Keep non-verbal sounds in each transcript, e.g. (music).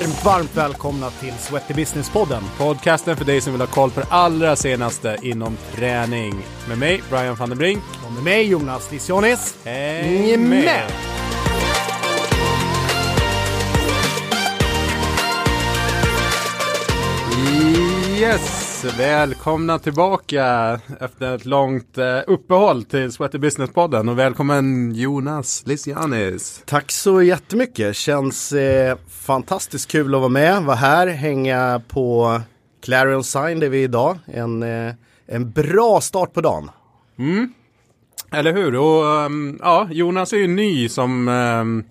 Varmt, varmt välkomna till Sweaty Business-podden. Podcasten för dig som vill ha koll på det allra senaste inom träning. Med mig, Brian van den Brink. Och med mig, Jonas Lissionis. Häng med! Yes, välkomna tillbaka efter ett långt eh, uppehåll till Sweaty Business-podden och välkommen Jonas Lissianis. Tack så jättemycket. Känns eh, fantastiskt kul att vara med, vara här, hänga på Clarion Sign där vi är idag. En, eh, en bra start på dagen. Mm. Eller hur? Och um, ja, Jonas är ju ny som um,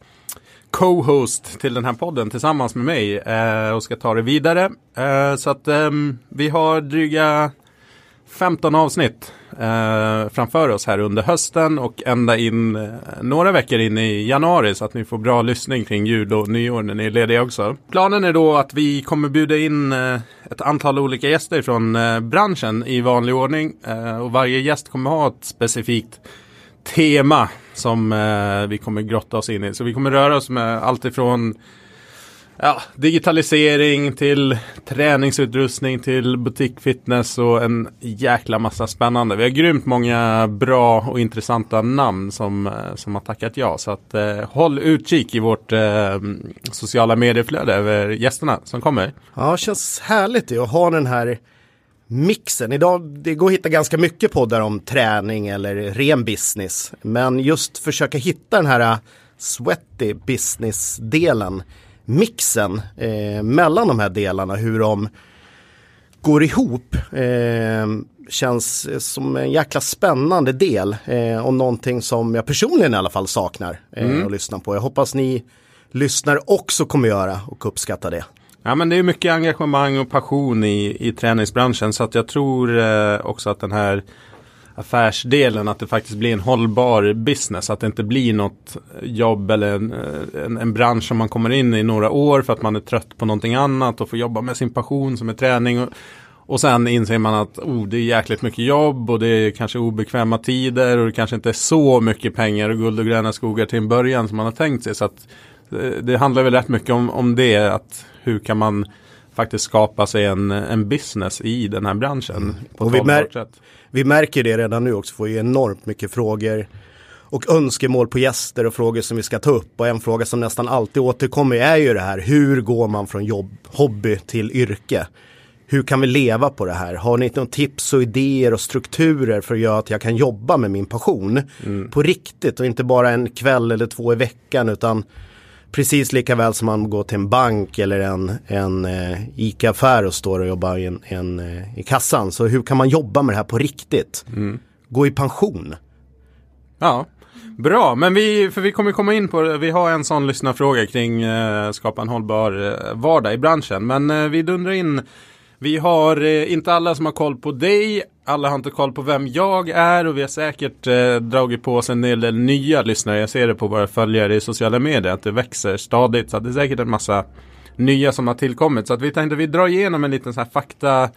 co-host till den här podden tillsammans med mig eh, och ska ta det vidare. Eh, så att eh, vi har dryga 15 avsnitt eh, framför oss här under hösten och ända in eh, några veckor in i januari så att ni får bra lyssning kring jul och nyår när ni är lediga också. Planen är då att vi kommer bjuda in eh, ett antal olika gäster från eh, branschen i vanlig ordning eh, och varje gäst kommer ha ett specifikt tema som eh, vi kommer grotta oss in i. Så vi kommer röra oss med allt ifrån ja, digitalisering till träningsutrustning till butikfitness och en jäkla massa spännande. Vi har grymt många bra och intressanta namn som, eh, som har tackat ja. Så att eh, håll utkik i vårt eh, sociala medieflöde över gästerna som kommer. Ja, det känns härligt att ha den här mixen. Idag, det går att hitta ganska mycket poddar om träning eller ren business. Men just försöka hitta den här äh, sweaty business-delen, mixen eh, mellan de här delarna, hur de går ihop. Eh, känns som en jäkla spännande del eh, och någonting som jag personligen i alla fall saknar eh, mm. att lyssna på. Jag hoppas ni lyssnar också kommer göra och uppskatta det. Ja men det är mycket engagemang och passion i, i träningsbranschen så att jag tror eh, också att den här affärsdelen att det faktiskt blir en hållbar business. Att det inte blir något jobb eller en, eh, en, en, bransch som man kommer in i några år för att man är trött på någonting annat och får jobba med sin passion som är träning. Och, och sen inser man att oh, det är jäkligt mycket jobb och det är kanske obekväma tider och det kanske inte är så mycket pengar och guld och gröna skogar till en början som man har tänkt sig. Så att det, det handlar väl rätt mycket om, om det. att hur kan man faktiskt skapa sig en, en business i den här branschen. Mm. och vi, mär vi märker det redan nu också, får ju enormt mycket frågor och önskemål på gäster och frågor som vi ska ta upp. Och en fråga som nästan alltid återkommer är ju det här, hur går man från jobb, hobby till yrke? Hur kan vi leva på det här? Har ni några tips och idéer och strukturer för att göra att jag kan jobba med min passion mm. på riktigt och inte bara en kväll eller två i veckan utan Precis lika väl som man går till en bank eller en, en eh, ICA-affär och står och jobbar i, en, en eh, i kassan. Så hur kan man jobba med det här på riktigt? Mm. Gå i pension. Ja, bra. Men vi, för vi kommer komma in på, vi har en sån lyssnarfråga kring eh, skapa en hållbar eh, vardag i branschen. Men eh, vi dundrar in vi har eh, inte alla som har koll på dig, alla har inte koll på vem jag är och vi har säkert eh, dragit på oss en del nya lyssnare. Jag ser det på våra följare i sociala medier att det växer stadigt. Så det är säkert en massa nya som har tillkommit. Så att vi tänkte att vi drar igenom en liten så här fakta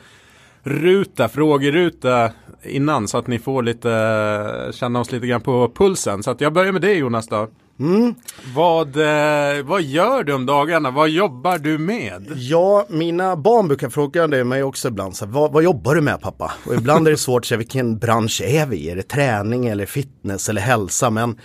ruta, frågeruta innan så att ni får lite, känna oss lite grann på pulsen. Så att jag börjar med dig Jonas då. Mm. Vad, eh, vad gör du om dagarna? Vad jobbar du med? Ja, mina barn brukar fråga det mig också ibland. Så, vad, vad jobbar du med pappa? Och ibland är det svårt att säga vilken bransch är vi i? Är det träning eller fitness eller hälsa? Men,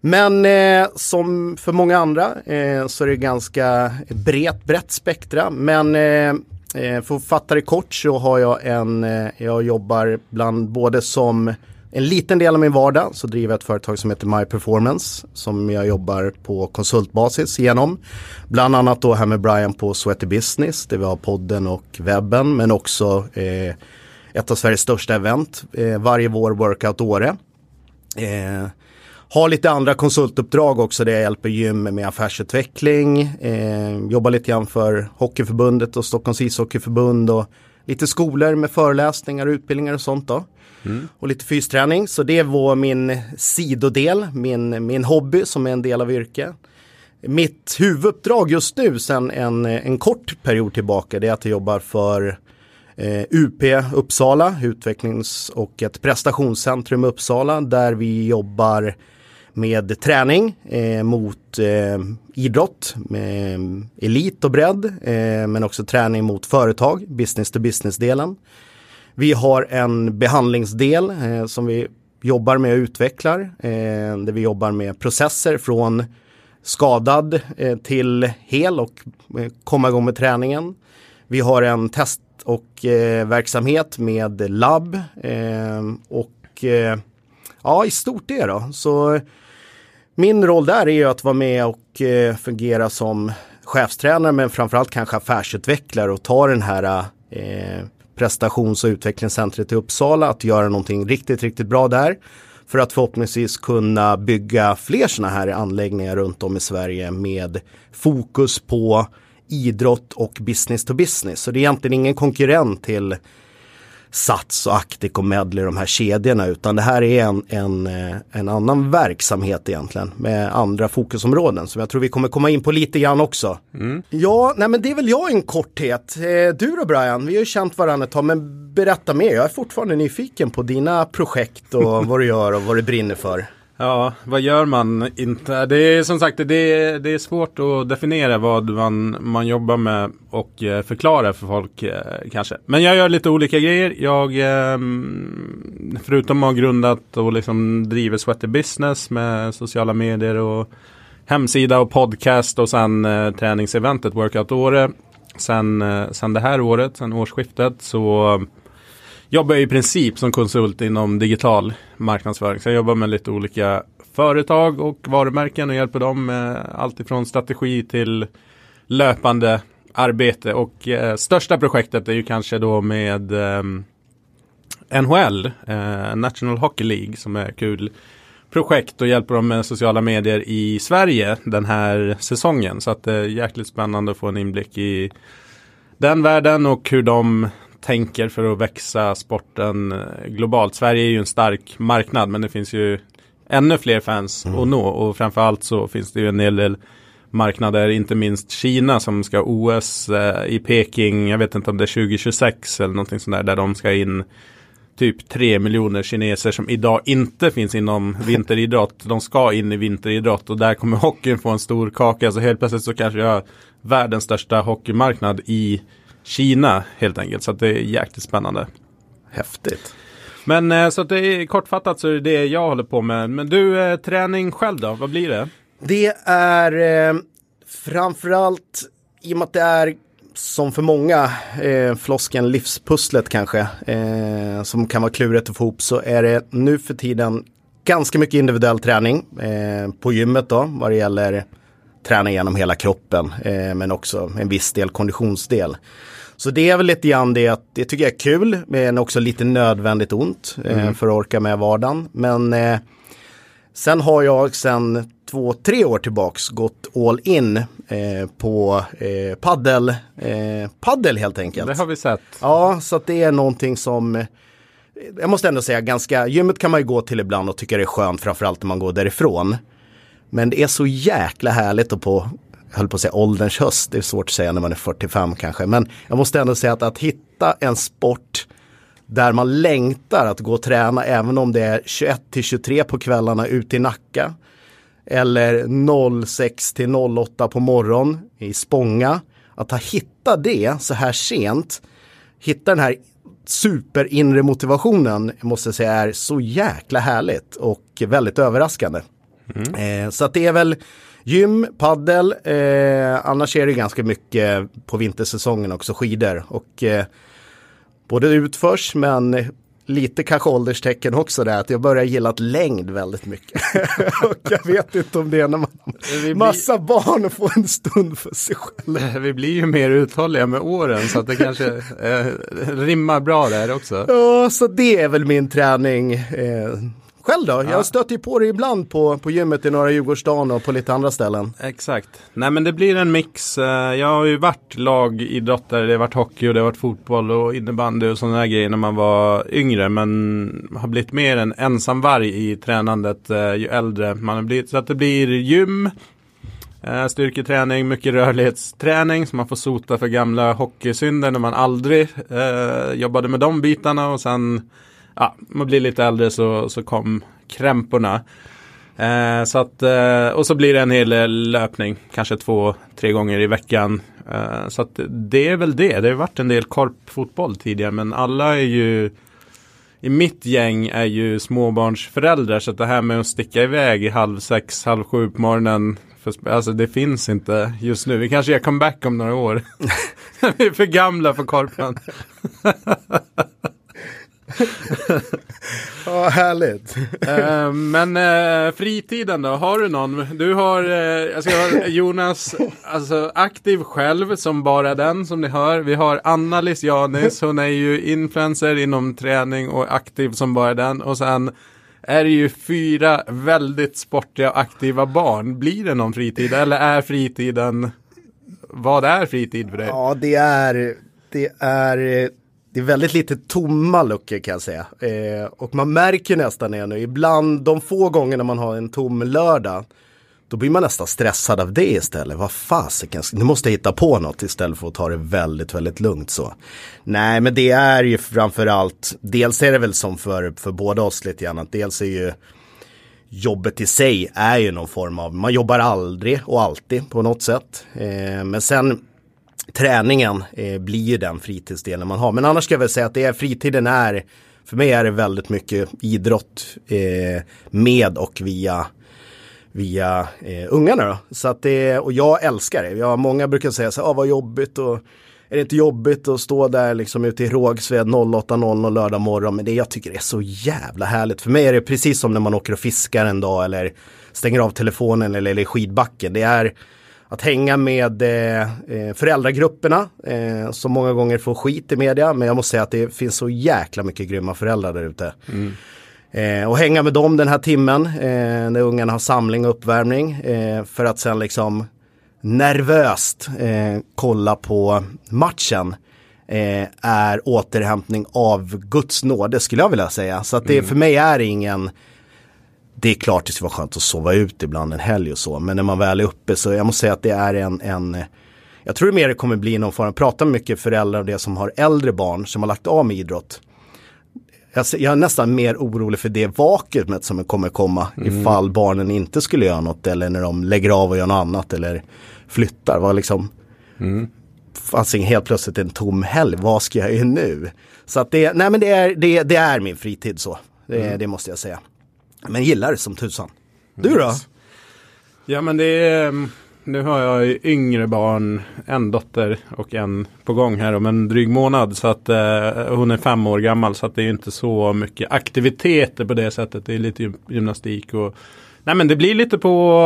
men eh, som för många andra eh, så är det ganska brett, brett spektra. Men eh Eh, för att fatta det kort så har jag en, eh, jag jobbar bland både som en liten del av min vardag så driver jag ett företag som heter My Performance som jag jobbar på konsultbasis genom. Bland annat då här med Brian på Sweaty Business där vi har podden och webben men också eh, ett av Sveriges största event eh, varje vår Workout Åre. Eh, har lite andra konsultuppdrag också där jag hjälper gym med affärsutveckling. Eh, jobbar lite grann för Hockeyförbundet och Stockholms ishockeyförbund och lite skolor med föreläsningar och utbildningar och sånt då. Mm. Och lite fysträning. Så det var min sidodel, min, min hobby som är en del av yrket. Mitt huvuduppdrag just nu sen en, en kort period tillbaka det är att jag jobbar för eh, UP Uppsala, utvecklings och ett prestationscentrum i Uppsala där vi jobbar med träning eh, mot eh, idrott, med elit och bredd, eh, men också träning mot företag, business to business-delen. Vi har en behandlingsdel eh, som vi jobbar med och utvecklar, eh, där vi jobbar med processer från skadad eh, till hel och eh, komma igång med träningen. Vi har en test och eh, verksamhet med labb eh, och ja, i stort det då. Så min roll där är ju att vara med och eh, fungera som chefstränare men framförallt kanske affärsutvecklare och ta den här eh, prestations och utvecklingscentret i Uppsala att göra någonting riktigt, riktigt bra där. För att förhoppningsvis kunna bygga fler sådana här anläggningar runt om i Sverige med fokus på idrott och business to business. Så det är egentligen ingen konkurrent till Sats och Actic och Medley, de här kedjorna, utan det här är en, en, eh, en annan verksamhet egentligen med andra fokusområden som jag tror vi kommer komma in på lite grann också. Mm. Ja, nej men det är väl jag en korthet. Eh, du då Brian, vi har ju känt varandra ett tag, men berätta mer. Jag är fortfarande nyfiken på dina projekt och (laughs) vad du gör och vad du brinner för. Ja, vad gör man inte? Det är som sagt det är, det är svårt att definiera vad man, man jobbar med och eh, förklara för folk eh, kanske. Men jag gör lite olika grejer. Jag, ehm, förutom att ha grundat och liksom driver Sweaty Business med sociala medier och hemsida och podcast och sen eh, träningseventet Workout Åre. Sen, sen det här året, sen årsskiftet så jobbar jag i princip som konsult inom digital marknadsföring. Så jag jobbar med lite olika företag och varumärken och hjälper dem med allt ifrån strategi till löpande arbete. Och eh, största projektet är ju kanske då med eh, NHL, eh, National Hockey League, som är kul projekt och hjälper dem med sociala medier i Sverige den här säsongen. Så att det är jäkligt spännande att få en inblick i den världen och hur de tänker för att växa sporten eh, globalt. Sverige är ju en stark marknad men det finns ju ännu fler fans mm. att nå och framförallt så finns det ju en hel del marknader, inte minst Kina som ska OS eh, i Peking, jag vet inte om det är 2026 eller någonting sånt där, där de ska in typ 3 miljoner kineser som idag inte finns inom vinteridrott. De ska in i vinteridrott och där kommer hockeyn få en stor kaka. Så helt plötsligt så kanske jag har världens största hockeymarknad i Kina helt enkelt. Så det är jäkligt spännande. Häftigt. Men eh, så att det är kortfattat så är det det jag håller på med. Men du, eh, träning själv då? Vad blir det? Det är eh, framförallt i och med att det är som för många, eh, flosken livspusslet kanske, eh, som kan vara klurigt att få ihop, så är det nu för tiden ganska mycket individuell träning eh, på gymmet då, vad det gäller träna genom hela kroppen, eh, men också en viss del konditionsdel. Så det är väl lite grann det att det tycker jag är kul, men också lite nödvändigt ont eh, mm. för att orka med vardagen. Men eh, sen har jag sen två, tre år tillbaks gått all in eh, på eh, paddel, eh, paddel helt enkelt. Det har vi sett. Ja, så det är någonting som eh, jag måste ändå säga ganska, gymmet kan man ju gå till ibland och tycka det är skönt framförallt när man går därifrån. Men det är så jäkla härligt att på jag höll på att säga ålderns höst, det är svårt att säga när man är 45 kanske. Men jag måste ändå säga att, att hitta en sport där man längtar att gå och träna även om det är 21 till 23 på kvällarna ute i Nacka. Eller 06 till 08 på morgon i Spånga. Att ha hittat det så här sent, hitta den här superinre motivationen måste jag säga är så jäkla härligt och väldigt överraskande. Mm. Eh, så att det är väl Gym, paddel, eh, annars är det ganska mycket på vintersäsongen också skidor. Och eh, både utförs men lite kanske ålderstecken också där att jag börjar gilla längd väldigt mycket. (laughs) och jag vet inte om det är när man har massa barn och får en stund för sig själv. (laughs) Vi blir ju mer uthålliga med åren så att det kanske eh, rimmar bra där också. Ja, så det är väl min träning. Eh, själv då? Ja. Jag stöter ju på det ibland på, på gymmet i Norra Djurgårdsstaden och på lite andra ställen. Exakt. Nej men det blir en mix. Eh, jag har ju varit lagidrottare, det har varit hockey och det har varit fotboll och innebandy och sådana grejer när man var yngre. Men har blivit mer en ensamvarg i tränandet eh, ju äldre man har blivit. Så att det blir gym, eh, styrketräning, mycket rörlighetsträning så man får sota för gamla hockeysynder när man aldrig eh, jobbade med de bitarna och sen ja, man blir lite äldre så, så kom krämporna. Eh, så att, eh, och så blir det en hel del löpning, kanske två, tre gånger i veckan. Eh, så att det är väl det. Det har varit en del korpfotboll tidigare men alla är ju i mitt gäng är ju småbarnsföräldrar så att det här med att sticka iväg halv sex, halv sju på morgonen alltså det finns inte just nu. Vi kanske gör comeback om några år. (laughs) (laughs) Vi är för gamla för korpen. (laughs) Ja, härligt. Eh, men uh, fritiden då, har du någon? Du har, ska ha Jonas, alltså aktiv själv som bara den som ni hör. Vi har Anna Lisjanis, hon är ju influencer inom träning och aktiv som bara den. Och sen är det ju fyra väldigt sportiga och aktiva barn. Blir det någon fritid eller är fritiden, vad är fritid för dig? Ja, det är, det är, det är väldigt lite tomma luckor kan jag säga. Eh, och man märker nästan det nu, ibland de få gångerna man har en tom lördag, då blir man nästan stressad av det istället. Vad fasiken, nu måste jag hitta på något istället för att ta det väldigt, väldigt lugnt så. Nej, men det är ju framförallt, dels är det väl som för, för båda oss lite grann, att dels är ju jobbet i sig är ju någon form av, man jobbar aldrig och alltid på något sätt. Eh, men sen träningen eh, blir ju den fritidsdelen man har. Men annars ska jag väl säga att det är, fritiden är, för mig är det väldigt mycket idrott eh, med och via via eh, ungarna då. Så att det, och jag älskar det. Jag, många brukar säga så här, ah, vad jobbigt och är det inte jobbigt att stå där liksom ute i Rågsved 08.00 lördag morgon. Men det jag tycker är så jävla härligt. För mig är det precis som när man åker och fiskar en dag eller stänger av telefonen eller, eller skidbacken. Det är att hänga med eh, eh, föräldragrupperna eh, som många gånger får skit i media. Men jag måste säga att det finns så jäkla mycket grymma föräldrar där ute. Mm. Eh, och hänga med dem den här timmen eh, när ungarna har samling och uppvärmning. Eh, för att sen liksom nervöst eh, kolla på matchen. Är återhämtning av Guds nåd, det skulle jag vilja säga. Så att det mm. för mig är ingen det är klart det skulle vara skönt att sova ut ibland en helg och så. Men när man väl är uppe så jag måste säga att det är en, en jag tror mer det kommer bli någon form, prata med mycket föräldrar och det som har äldre barn som har lagt av med idrott jag, jag är nästan mer orolig för det vakuumet som kommer komma mm. ifall barnen inte skulle göra något eller när de lägger av och gör något annat eller flyttar. Vad liksom, mm. Alltså helt plötsligt en tom helg, vad ska jag göra nu? Så att det, nej men det är, det, det är min fritid så, det, mm. det måste jag säga. Men gillar det som tusan. Du då? Ja men det är mm, nu har jag yngre barn, en dotter och en på gång här om en dryg månad. Så att eh, hon är fem år gammal så att det är inte så mycket aktiviteter på det sättet. Det är lite gymnastik och Nej men det blir lite på,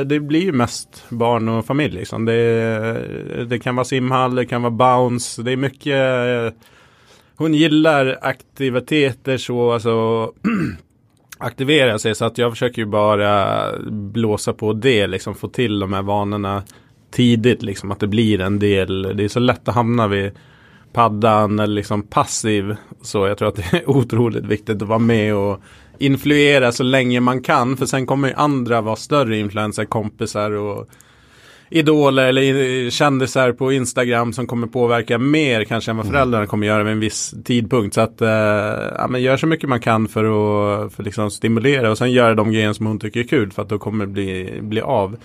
eh, det blir ju mest barn och familj liksom. Det, eh, det kan vara simhall, det kan vara bounce, det är mycket eh, Hon gillar aktiviteter så, alltså (clears throat) aktivera sig. Så att jag försöker ju bara blåsa på det, liksom få till de här vanorna tidigt. Liksom att det blir en del, det är så lätt att hamna vid paddan eller liksom passiv. Så jag tror att det är (laughs) otroligt viktigt att vara med och influera så länge man kan. För sen kommer ju andra vara större influenser, kompisar och idoler eller kändisar på Instagram som kommer påverka mer kanske än vad mm. föräldrarna kommer göra vid en viss tidpunkt. Så att, eh, ja, men gör så mycket man kan för att för liksom stimulera och sen göra de grejer som hon tycker är kul för att då kommer det bli, bli av.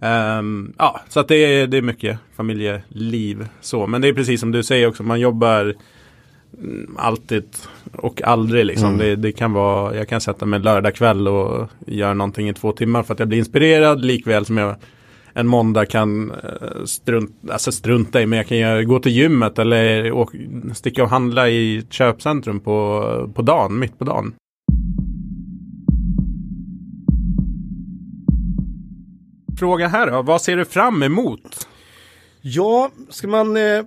Um, ja, så att det är, det är mycket familjeliv så. Men det är precis som du säger också, man jobbar mm, alltid och aldrig liksom. Mm. Det, det, kan vara, jag kan sätta mig lördag kväll och göra någonting i två timmar för att jag blir inspirerad likväl som jag en måndag kan strunta strunt, alltså strunta i, men jag kan gå till gymmet eller åka, sticka och handla i ett köpcentrum på, på dagen, mitt på dagen. Fråga här då, vad ser du fram emot? Ja, ska man eh...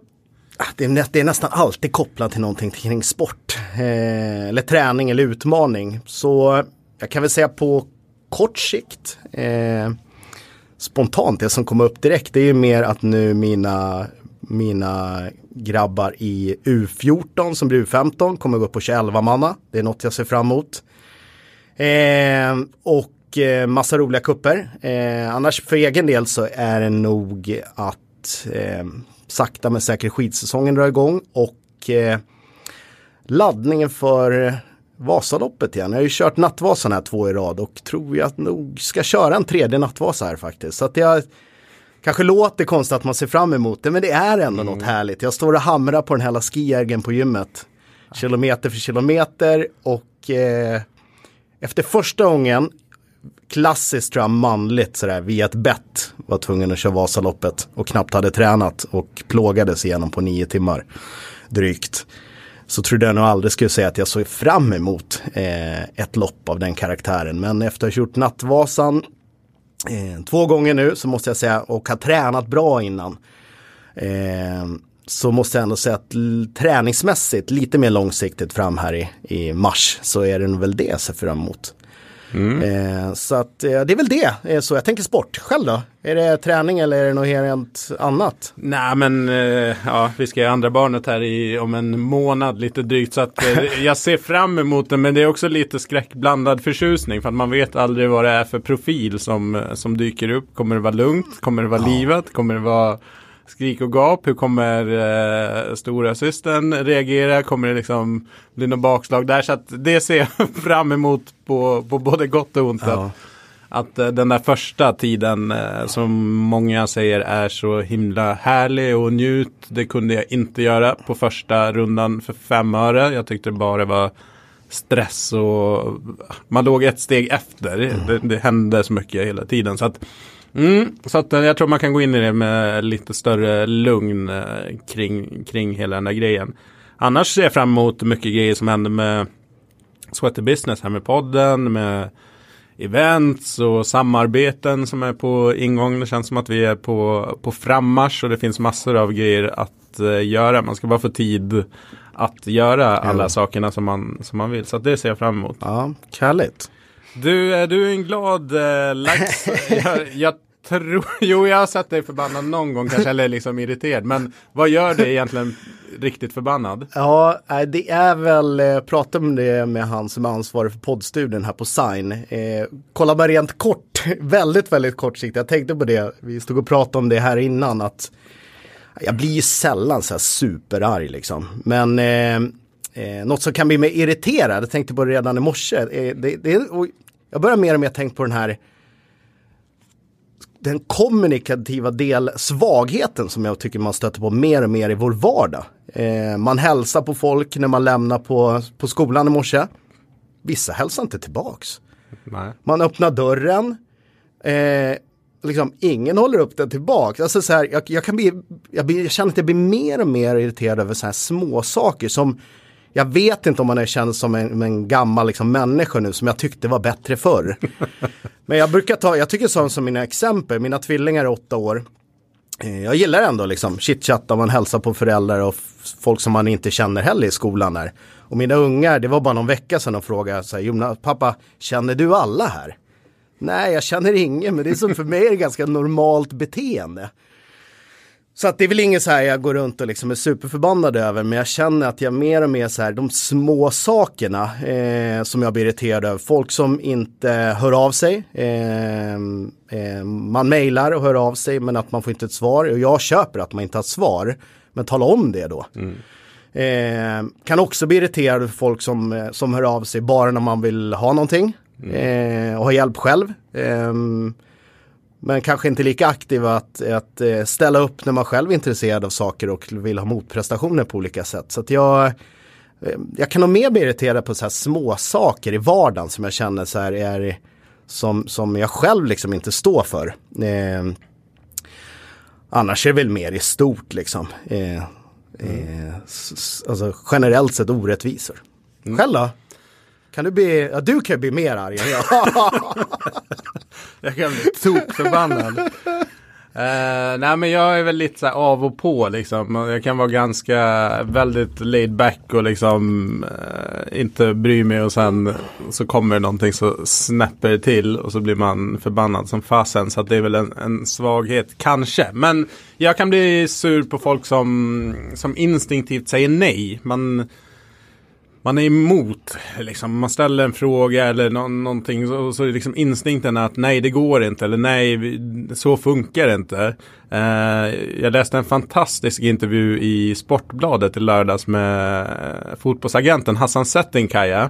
Ah, det är, det är, nästan alltid kopplat till någonting kring sport. Eh, eller träning eller utmaning. Så jag kan väl säga på kort sikt. Eh, spontant, det som kommer upp direkt, det är ju mer att nu mina, mina grabbar i U14 som blir U15 kommer gå upp på 21 manna. Det är något jag ser fram emot. Eh, och eh, massa roliga kupper. Eh, annars för egen del så är det nog att eh, sakta men säkert skidsäsongen drar igång och eh, laddningen för Vasaloppet igen. Jag har ju kört Nattvasan här två i rad och tror jag nog ska köra en tredje Nattvasa här faktiskt. Så att jag kanske låter konstigt att man ser fram emot det men det är ändå mm. något härligt. Jag står och hamrar på den här skijägen på gymmet. Kilometer för kilometer och eh, efter första gången klassiskt tror jag manligt sådär via ett bett var tvungen att köra Vasaloppet och knappt hade tränat och plågades igenom på nio timmar drygt. Så trodde jag nog aldrig skulle säga att jag såg fram emot eh, ett lopp av den karaktären. Men efter att ha gjort Nattvasan eh, två gånger nu så måste jag säga och har tränat bra innan. Eh, så måste jag ändå säga att träningsmässigt lite mer långsiktigt fram här i, i mars så är det väl det jag ser fram emot. Mm. Eh, så att eh, det är väl det. Eh, så jag tänker sport. Själv då? Är det träning eller är det något helt annat? Nej men eh, ja, vi ska ju andra barnet här i, om en månad lite drygt. Så att eh, (laughs) jag ser fram emot det. Men det är också lite skräckblandad förtjusning. För att man vet aldrig vad det är för profil som, som dyker upp. Kommer det vara lugnt? Kommer det vara ja. livat? Kommer det vara skrik och gap? Hur kommer eh, stora systern reagera? Kommer det liksom bli något bakslag där? Så att det ser jag (laughs) fram emot på, på både gott och ont. Ja. Att, att eh, den där första tiden eh, som många säger är så himla härlig och njut. Det kunde jag inte göra på första rundan för fem öre. Jag tyckte bara det var stress och man låg ett steg efter. Mm. Det, det hände så mycket hela tiden. Så att Mm, så att eh, jag tror man kan gå in i det med lite större lugn eh, kring, kring hela den där grejen. Annars ser jag fram emot mycket grejer som händer med Sweater Business här med podden, med events och samarbeten som är på ingång. Det känns som att vi är på, på frammarsch och det finns massor av grejer att uh, göra. Man ska bara få tid att göra alla sakerna som man, som man vill. Så det ser jag fram emot. Ja, härligt. Du, är du en glad eh, lax? (laughs) jag, jag tror, jo jag har sett dig förbannad någon gång kanske, eller liksom irriterad. Men vad gör dig egentligen riktigt förbannad? Ja, det är väl, eh, prata om det med han som är ansvarig för poddstudien här på Sign. Eh, kolla bara rent kort, (laughs) väldigt, väldigt kort sikt. Jag tänkte på det, vi stod och pratade om det här innan, att jag blir ju sällan så här superarg liksom. Men eh, eh, något som kan bli mig irriterad, jag tänkte på det redan i morse, eh, det, det, jag börjar mer och mer tänka på den här den kommunikativa del, svagheten som jag tycker man stöter på mer och mer i vår vardag. Eh, man hälsar på folk när man lämnar på, på skolan i morse. Vissa hälsar inte tillbaks. Nej. Man öppnar dörren. Eh, liksom, ingen håller upp den tillbaks. Alltså, så här, jag, jag, kan bli, jag, blir, jag känner att jag blir mer och mer irriterad över så här små saker som jag vet inte om man är känd som en, en gammal liksom, människa nu som jag tyckte var bättre förr. (laughs) Men jag brukar ta, jag tycker sånt som mina exempel, mina tvillingar är åtta år. Eh, jag gillar ändå liksom chitchatta, man hälsar på föräldrar och folk som man inte känner heller i skolan där. Och mina ungar, det var bara någon vecka sedan de frågade, så här, Jonas, pappa, känner du alla här? Nej, jag känner ingen, men det är som för mig är det ganska normalt beteende. Så att det är väl inget så här jag går runt och liksom är superförbannad över, men jag känner att jag mer och mer så här, de små sakerna eh, som jag blir irriterad över. Folk som inte hör av sig. Eh, eh, man mejlar och hör av sig, men att man får inte ett svar. Och jag köper att man inte har ett svar, men tala om det då. Mm. Eh, kan också bli irriterad över folk som, eh, som hör av sig bara när man vill ha någonting mm. Eh, och ha hjälp själv. Men kanske inte lika aktiva att, att eh, ställa upp när man själv är intresserad av saker och vill ha motprestationer på olika sätt. Så jag, eh, jag kan nog mer bli irriterad på så här små saker i vardagen som jag känner så här är som, som jag själv liksom inte står för. Eh, annars är det väl mer i stort liksom. Eh, eh, alltså generellt sett orättvisor. Mm. Själv då? Kan du bli, ja du kan bli mer arg än jag. (laughs) jag kan bli tokförbannad. Uh, eh, nej men jag är väl lite så av och på liksom. Jag kan vara ganska väldigt laid back och liksom uh, inte bry mig och sen så kommer det någonting så snäpper det till och så blir man förbannad som fasen. Så att det är väl en, en, svaghet kanske. Men jag kan bli sur på folk som, som instinktivt säger nej. Man man är emot, liksom, man ställer en fråga eller no någonting och så är liksom instinkten att nej det går inte eller nej så funkar det inte. Eh, jag läste en fantastisk intervju i Sportbladet i lördags med eh, fotbollsagenten Hassan Settinkaya.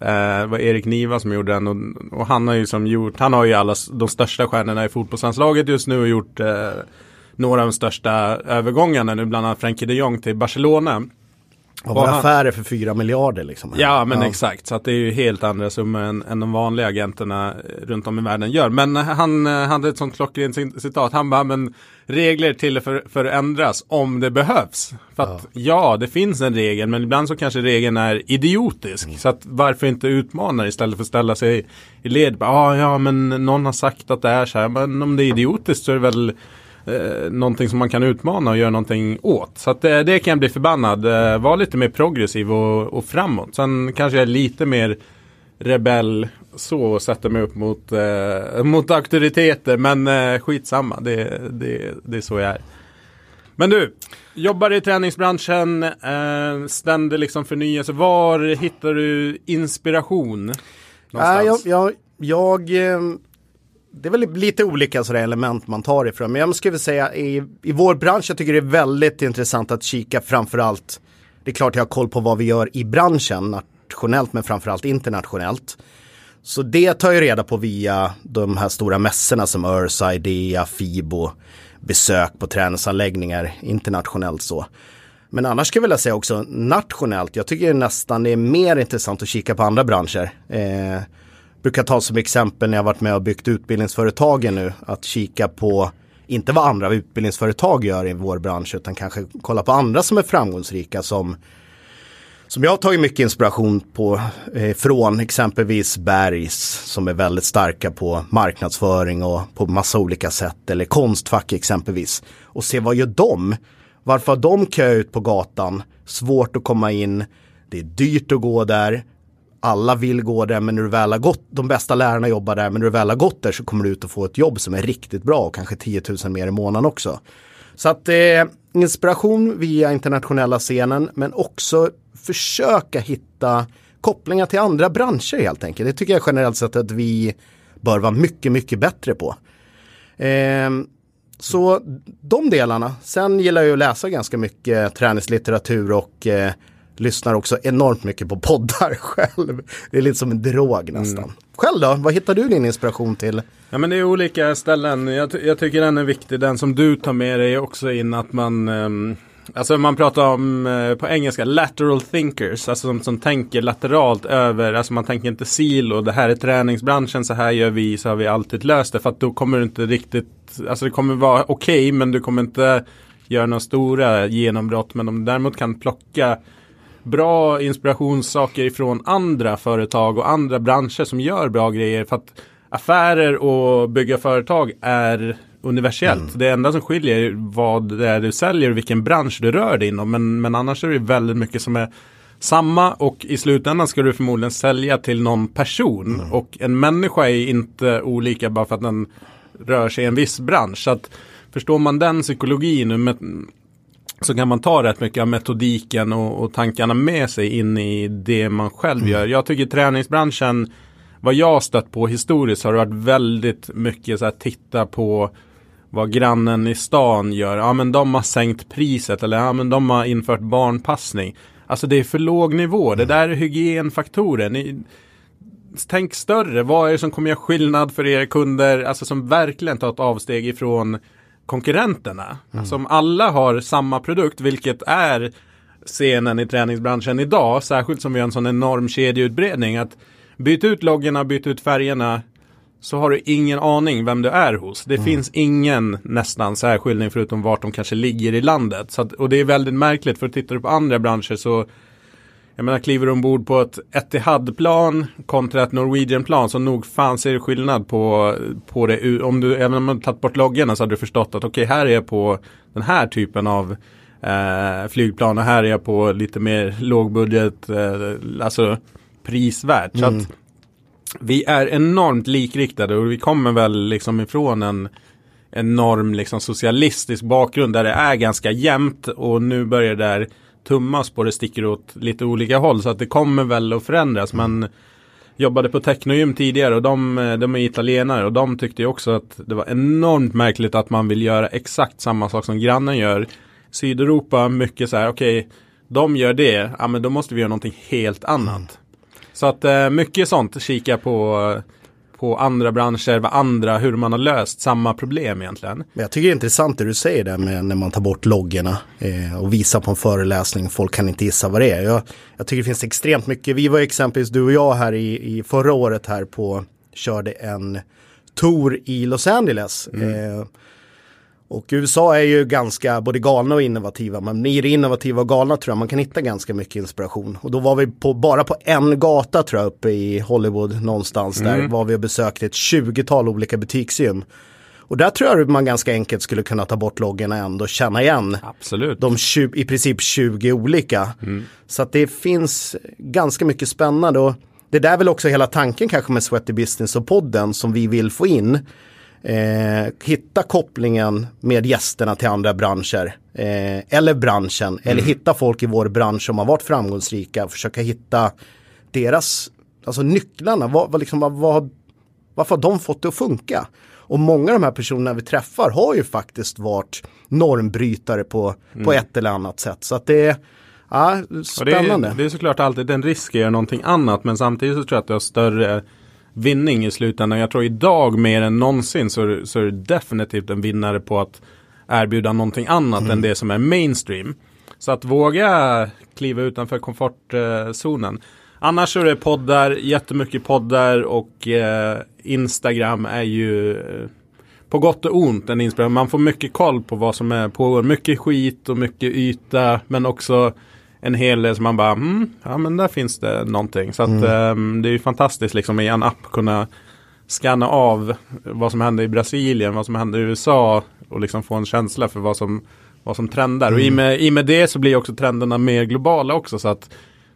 Eh, det var Erik Niva som gjorde den och, och, han har ju som gjort, han har ju alla de största stjärnorna i fotbollslandslaget just nu och gjort eh, några av de största övergångarna nu, bland annat Frenkie de Jong till Barcelona. Och var affärer för fyra miljarder liksom. Ja men ja. exakt, så att det är ju helt andra summor än, än de vanliga agenterna runt om i världen gör. Men han eh, hade ett sånt klockrent citat, han bara, men regler till för, för att ändras om det behövs. För att ja. ja. det finns en regel, men ibland så kanske regeln är idiotisk. Mm. Så att varför inte utmana istället för att ställa sig i led. Ah, ja, men någon har sagt att det är så här, men om det är idiotiskt så är det väl eh, någonting som man kan utmana och göra någonting åt. Så att, eh, det kan jag bli förbannad. Eh, var lite mer progressiv och, och framåt. Sen kanske jag är lite mer rebell så och sätter mig upp mot, eh, mot auktoriteter. Men eh, skitsamma, det, det, det är så jag är. Men du, jobbar i träningsbranschen, eh, ständig liksom förnyelse. Var hittar du inspiration? Någonstans? Äh, jag, jag, jag eh, det är väl lite olika sådär element man tar ifrån. Men jag skulle säga i, i vår bransch, jag tycker det är väldigt intressant att kika framförallt. Det är klart jag har koll på vad vi gör i branschen, nationellt men framförallt internationellt. Så det tar jag reda på via de här stora mässorna som Ursa, Idea, Fibo, besök på träningsanläggningar internationellt så. Men annars skulle jag vilja säga också nationellt, jag tycker nästan det är mer intressant att kika på andra branscher. Eh, brukar ta som exempel när jag varit med och byggt utbildningsföretagen nu, att kika på inte vad andra utbildningsföretag gör i vår bransch utan kanske kolla på andra som är framgångsrika som som jag har tagit mycket inspiration på eh, från exempelvis Bergs som är väldigt starka på marknadsföring och på massa olika sätt eller Konstfack exempelvis. Och se vad gör de? Varför har de kö ut på gatan? Svårt att komma in. Det är dyrt att gå där alla vill gå där men när du väl har gått, de bästa lärarna jobbar där men när du väl har gått där så kommer du ut och få ett jobb som är riktigt bra och kanske 10 000 mer i månaden också. Så att eh, inspiration via internationella scenen men också försöka hitta kopplingar till andra branscher helt enkelt. Det tycker jag generellt sett att vi bör vara mycket, mycket bättre på. Eh, så de delarna. Sen gillar jag att läsa ganska mycket träningslitteratur och eh, lyssnar också enormt mycket på poddar (laughs) själv. Det är lite som en drog nästan. Mm. Själv då, vad hittar du din inspiration till? Ja men det är olika ställen. Jag, jag tycker den är viktig, den som du tar med dig också in att man um, Alltså man pratar om eh, på engelska lateral thinkers, alltså som, som tänker lateralt över, alltså man tänker inte silo, det här är träningsbranschen, så här gör vi, så har vi alltid löst det. För att då kommer du inte riktigt, alltså det kommer vara okej, okay, men du kommer inte göra några stora genombrott. Men om du däremot kan plocka bra inspirationssaker ifrån andra företag och andra branscher som gör bra grejer. För att affärer och bygga företag är universellt. Mm. Det enda som skiljer är vad det är du säljer och vilken bransch du rör dig inom. Men, men annars är det väldigt mycket som är samma och i slutändan ska du förmodligen sälja till någon person. Mm. Och en människa är inte olika bara för att den rör sig i en viss bransch. Så att förstår man den psykologin så kan man ta rätt mycket av metodiken och, och tankarna med sig in i det man själv mm. gör. Jag tycker träningsbranschen, vad jag stött på historiskt har det varit väldigt mycket så här titta på vad grannen i stan gör. Ja men de har sänkt priset eller ja men de har infört barnpassning. Alltså det är för låg nivå. Mm. Det där är hygienfaktorer. Ni, tänk större. Vad är det som kommer göra skillnad för er kunder? Alltså som verkligen tar ett avsteg ifrån konkurrenterna. Mm. Som alla har samma produkt, vilket är scenen i träningsbranschen idag. Särskilt som vi har en sån enorm kedjeutbredning. Att byt ut loggorna, byt ut färgerna. Så har du ingen aning vem du är hos. Det mm. finns ingen nästan särskiljning förutom vart de kanske ligger i landet. Så att, och det är väldigt märkligt för tittar du på andra branscher så jag menar kliver du ombord på ett Etihad-plan kontra ett Norwegian-plan så nog fan ser det skillnad på, på det. Om du, även om man tagit bort loggorna så hade du förstått att okej okay, här är jag på den här typen av eh, flygplan och här är jag på lite mer lågbudget, eh, alltså prisvärt. Mm. Så att vi är enormt likriktade och vi kommer väl liksom ifrån en enorm liksom socialistisk bakgrund där det är ganska jämnt och nu börjar det där tummas på det sticker åt lite olika håll så att det kommer väl att förändras men jobbade på Technogym tidigare och de, eh, de är italienare och de tyckte ju också att det var enormt märkligt att man vill göra exakt samma sak som grannen gör. Sydeuropa mycket så här okej okay, de gör det, ja men då måste vi göra någonting helt annat. Så att eh, mycket sånt kika på eh, på andra branscher, vad andra, hur man har löst samma problem egentligen. Jag tycker det är intressant det du säger där med när man tar bort loggorna eh, och visar på en föreläsning, folk kan inte gissa vad det är. Jag, jag tycker det finns extremt mycket, vi var exempelvis du och jag här i, i förra året här på, körde en tour i Los Angeles. Mm. Eh, och USA är ju ganska både galna och innovativa. Men i det innovativa och galna tror jag man kan hitta ganska mycket inspiration. Och då var vi på, bara på en gata tror jag uppe i Hollywood någonstans mm. där var vi och besökte ett 20-tal olika butiksgym. Och där tror jag man ganska enkelt skulle kunna ta bort ändå och känna igen Absolut. de 20, i princip 20 olika. Mm. Så att det finns ganska mycket spännande. Och det där är väl också hela tanken kanske med Sweaty Business och podden som vi vill få in eh, hitta kopplingen med gästerna till andra branscher. Eh, eller branschen, mm. eller hitta folk i vår bransch som har varit framgångsrika och försöka hitta deras, alltså nycklarna, vad, vad liksom, vad, vad, varför har de fått det att funka? Och många av de här personerna vi träffar har ju faktiskt varit normbrytare på, mm. på ett eller annat sätt. Så att det är ja, spännande. Det är, det är, såklart alltid en risk göra någonting annat men samtidigt så tror jag att det har större vinning i slutändan. Jag tror idag mer än någonsin så, så är det definitivt en vinnare på att erbjuda någonting annat mm. än det som är mainstream. Så att våga kliva utanför komfortzonen. Annars är det poddar, jättemycket poddar och eh, Instagram är ju eh, på gott och ont en inspiration. Man får mycket koll på vad som är pågår. Mycket skit och mycket yta men också en hel del som man bara, mm, ja men där finns det någonting. Så att mm. um, det är ju fantastiskt liksom i en app kunna scanna av vad som händer i Brasilien, vad som händer i USA och liksom få en känsla för vad som, vad som trendar. Mm. Och i mm. med, i med det så blir också trenderna mer globala också. Så att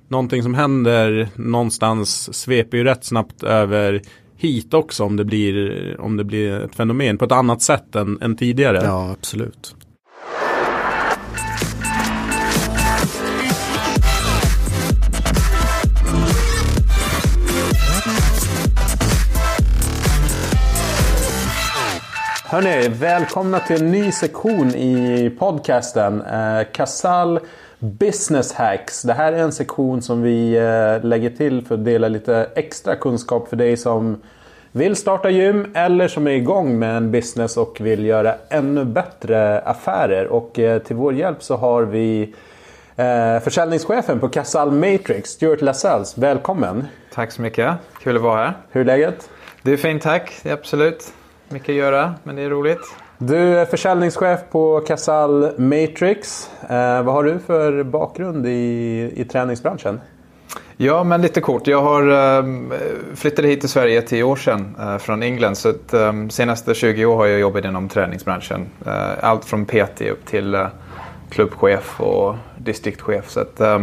någonting som händer någonstans sveper ju rätt snabbt över hit också om det blir, om det blir ett fenomen på ett annat sätt än, än tidigare. Ja, absolut. Hörni, välkomna till en ny sektion i podcasten. Eh, Casall Business Hacks. Det här är en sektion som vi eh, lägger till för att dela lite extra kunskap för dig som vill starta gym eller som är igång med en business och vill göra ännu bättre affärer. Och eh, till vår hjälp så har vi eh, försäljningschefen på Casall Matrix, Stuart Lasells. Välkommen! Tack så mycket, kul att vara här. Hur är läget? Det är fint tack, absolut. Mycket att göra, men det är roligt. Du är försäljningschef på Casall Matrix. Eh, vad har du för bakgrund i, i träningsbranschen? Ja, men lite kort. Jag har eh, flyttade hit till Sverige tio år sedan eh, från England. Så att, eh, senaste 20 år har jag jobbat inom träningsbranschen. Eh, allt från PT upp till eh, klubbchef och distriktchef. Så att, eh,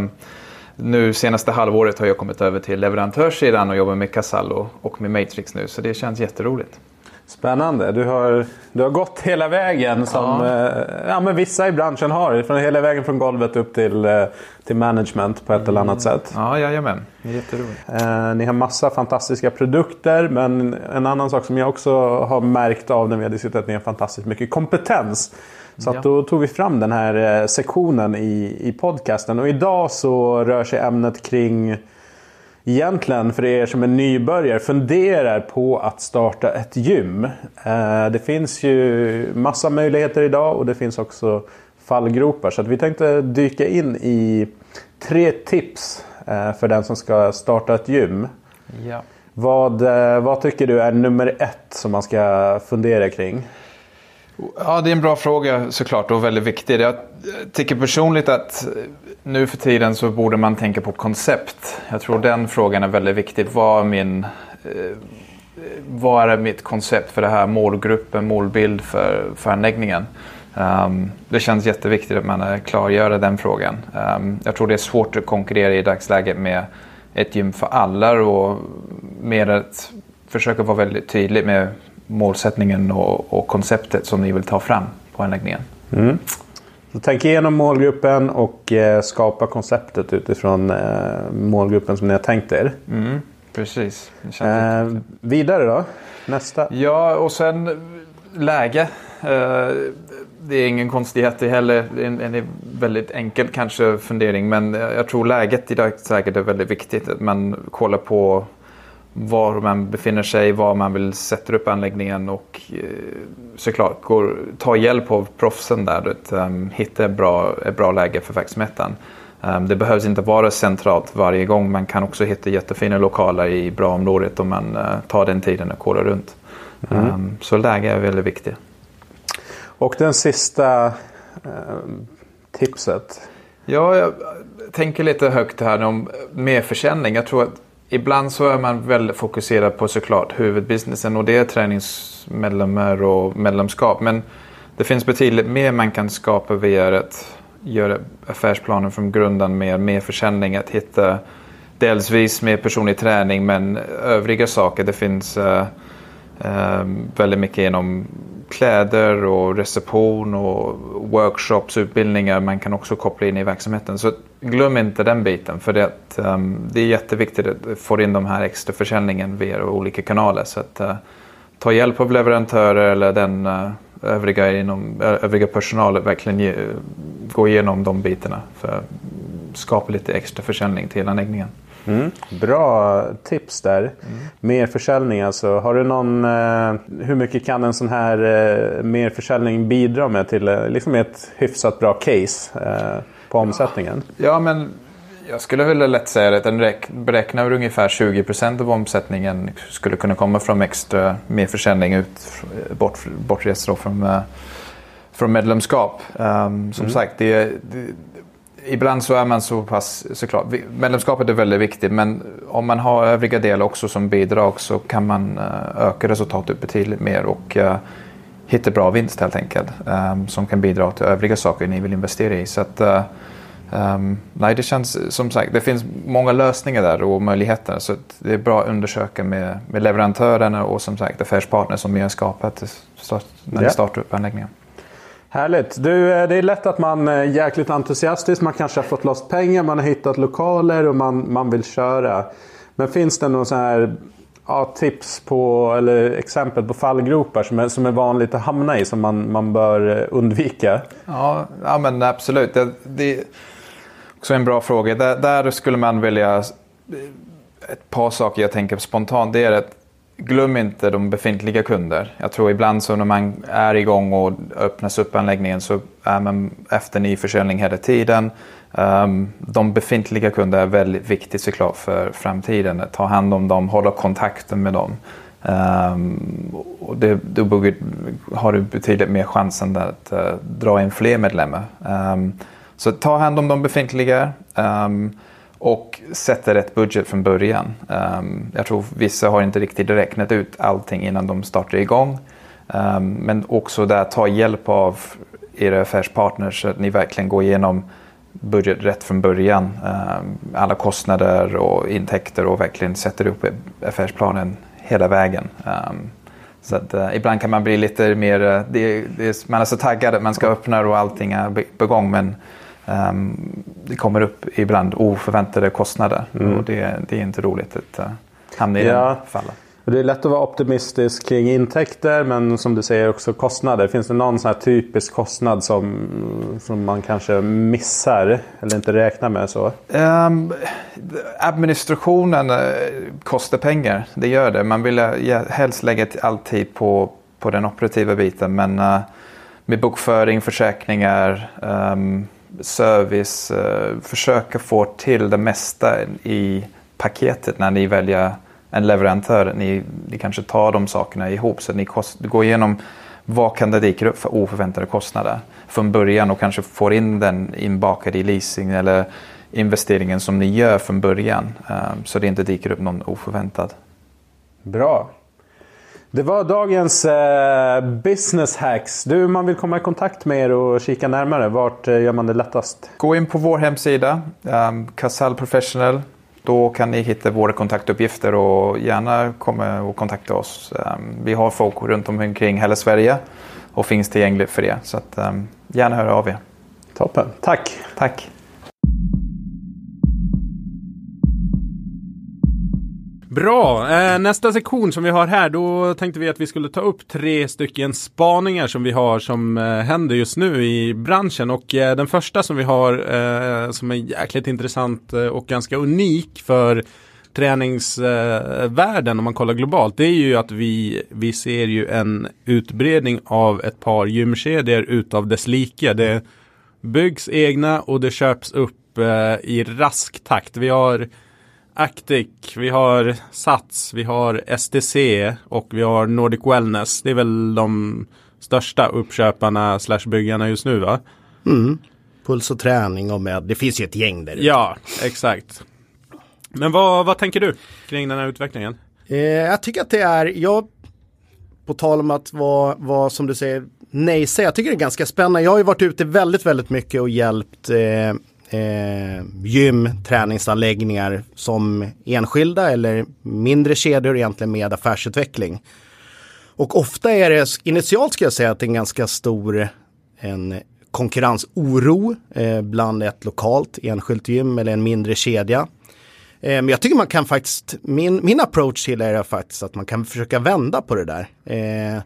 nu senaste halvåret har jag kommit över till leverantörssidan och jobbar med Casall och, och med Matrix nu. Så det känns jätteroligt. Spännande. Du har, du har gått hela vägen som ja. Eh, ja, men vissa i branschen har. Från hela vägen från golvet upp till, eh, till management på ett eller annat mm. sätt. Ja, jajamän. Jätteroligt. Eh, ni har massa fantastiska produkter. Men en annan sak som jag också har märkt av när vi har diskuterat. Ni har fantastiskt mycket kompetens. Så ja. då tog vi fram den här eh, sektionen i, i podcasten. Och idag så rör sig ämnet kring egentligen för er som är nybörjare funderar på att starta ett gym. Eh, det finns ju massa möjligheter idag och det finns också fallgropar. Så vi tänkte dyka in i tre tips eh, för den som ska starta ett gym. Ja. Vad, eh, vad tycker du är nummer ett som man ska fundera kring? Ja, det är en bra fråga såklart och väldigt viktig. Jag tycker personligt att nu för tiden så borde man tänka på koncept. Jag tror den frågan är väldigt viktig. Vad är, min, eh, vad är mitt koncept för det här målgruppen, målbild för, för anläggningen? Um, det känns jätteviktigt att man eh, klargör den frågan. Um, jag tror det är svårt att konkurrera i dagsläget med ett gym för alla och mer att försöka vara väldigt tydlig med målsättningen och, och konceptet som ni vill ta fram på anläggningen. Mm. Så tänk igenom målgruppen och eh, skapa konceptet utifrån eh, målgruppen som ni har tänkt er. Mm, precis. Eh, vidare då? Nästa? Ja, och sen läge. Eh, det är ingen konstighet det heller. Det är en, en väldigt enkel kanske fundering. Men jag tror läget i dagsläget är väldigt viktigt. Att man kollar på var man befinner sig, var man vill sätta upp anläggningen och eh, såklart går, ta hjälp av proffsen där. Um, hitta ett bra, ett bra läge för verksamheten. Um, det behövs inte vara centralt varje gång. Man kan också hitta jättefina lokaler i bra området om man uh, tar den tiden och kollar runt. Mm. Um, så läge är väldigt viktigt. Och den sista tipset? Ja, jag tänker lite högt här om merförsäljning. Jag tror att ibland så är man väldigt fokuserad på såklart huvudbusinessen och det är träningsmedlemmar och medlemskap. Men det finns betydligt mer man kan skapa via att göra affärsplanen från grunden med mer försäljning. Att hitta delsvis mer personlig träning men övriga saker. Det finns uh, Ehm, väldigt mycket genom kläder och reception och workshops, utbildningar man kan också koppla in i verksamheten. Så glöm inte den biten för det, ehm, det är jätteviktigt att få in de här extra försäljningen via olika kanaler. Så att, eh, ta hjälp av leverantörer eller den eh, övriga, inom, eh, övriga personal verkligen ge, gå igenom de bitarna för att skapa lite extra försäljning till anläggningen. Mm, bra tips där. Mm. Merförsäljning alltså. Har du någon, eh, hur mycket kan en sån här eh, merförsäljning bidra med till eh, liksom ett hyfsat bra case eh, på omsättningen? Ja, men jag skulle väl lätt säga att den beräknar ungefär 20% av omsättningen skulle kunna komma från extra merförsäljning ut, bort, bortrest från, uh, från medlemskap. Um, som mm. sagt, det, det, ibland så är man så pass, såklart, medlemskapet är väldigt viktigt men om man har övriga delar också som bidrag så kan man uh, öka resultatet betydligt mer och uh, hitta bra vinst helt enkelt. Um, som kan bidra till övriga saker ni vill investera i. Så att, uh, um, nej, det känns som sagt, det finns många lösningar där och möjligheter. Så det är bra att undersöka med, med leverantörerna och som sagt affärspartner som vi har skapat när ni startar upp anläggningen. Härligt. Du, eh, det är lätt att man är jäkligt entusiastisk. Man kanske har fått loss pengar, man har hittat lokaler och man, man vill köra. Men finns det någon sån här ja, tips på, eller exempel på fallgropar som är, som är vanligt att hamna i som man, man bör eh, undvika? Ja, ja men absolut. Det, det är också en bra fråga. Där, där skulle man vilja... Ett par saker jag tänker spontant. Det är att glöm inte de befintliga kunder. Jag tror ibland så när man är igång och öppnas upp anläggningen så är man efter nyförsäljning hela tiden. Um, de befintliga kunder är väldigt viktigt såklart för framtiden. Ta hand om dem, hålla kontakten med dem. Um, och det, då har du betydligt mer chansen att uh, dra in fler medlemmar. Um, så ta hand om de befintliga. Um, och sätter rätt budget från början. Um, jag tror vissa har inte riktigt räknat ut allting innan de startar igång. Um, men också där ta hjälp av era affärspartners så att ni verkligen går igenom budget rätt från början. Um, alla kostnader och intäkter och verkligen sätter upp affärsplanen hela vägen. så att, uh, ibland kan man bli lite mer, uh, det, det, man är så taggad att man ska öppna och allting är på gång men det kommer upp ibland oförväntade kostnader mm. och det, det, är inte roligt att uh, hamna i ja. den fallen. Det är lätt att vara optimistisk kring intäkter men som du säger också kostnader. Finns det någon sån här typisk kostnad som, som man kanske missar eller inte räknar med? så? Um, administrationen uh, kostar pengar, det gör det. Man vill uh, helst lägga all tid på, på den operativa biten men uh, med bokföring, försäkringar um, service, eh, försöka få till det mesta i paketet när ni väljer en leverantör. Ni, ni kanske tar de sakerna ihop så ni kost, går igenom vad kan det dyka upp för oförväntade kostnader från början och kanske får in den inbakad i leasing eller investeringen som ni gör från början. Eh, så det inte dyker upp någon oförväntad. Bra. Det var dagens eh, business hacks. Du, man vill komma i kontakt med er och kika närmare. Vart eh, gör man det lättast? Gå in på vår hemsida, um, Casal Professional. Då kan ni hitta våra kontaktuppgifter och gärna komma och kontakta oss. Um, vi har folk runt omkring hela Sverige och finns tillgängligt för det. Så att, um, gärna höra av er. Toppen. Tack. Tack. Bra, eh, nästa sektion som vi har här, då tänkte vi att vi skulle ta upp tre stycken spaningar som vi har som eh, händer just nu i branschen. Och eh, den första som vi har eh, som är jäkligt intressant eh, och ganska unik för träningsvärlden om man kollar globalt. Det är ju att vi, vi ser ju en utbredning av ett par gymkedjor utav dess like. Det byggs egna och det köps upp eh, i rask takt. Vi har Actic, vi har Sats, vi har STC och vi har Nordic Wellness. Det är väl de största uppköparna slash byggarna just nu va? Mm. Puls och träning och med, det finns ju ett gäng där ute. Ja, exakt. Men vad, vad tänker du kring den här utvecklingen? Eh, jag tycker att det är, jag, på tal om att vara, vara som du säger, nej säga, jag tycker det är ganska spännande. Jag har ju varit ute väldigt, väldigt mycket och hjälpt eh, eh, gym, träningsanläggningar som enskilda eller mindre kedjor egentligen med affärsutveckling. Och ofta är det, initialt ska jag säga att det är en ganska stor en konkurrensoro eh, bland ett lokalt enskilt gym eller en mindre kedja. Eh, men jag tycker man kan faktiskt, min, min approach till det är faktiskt att man kan försöka vända på det där. Eh,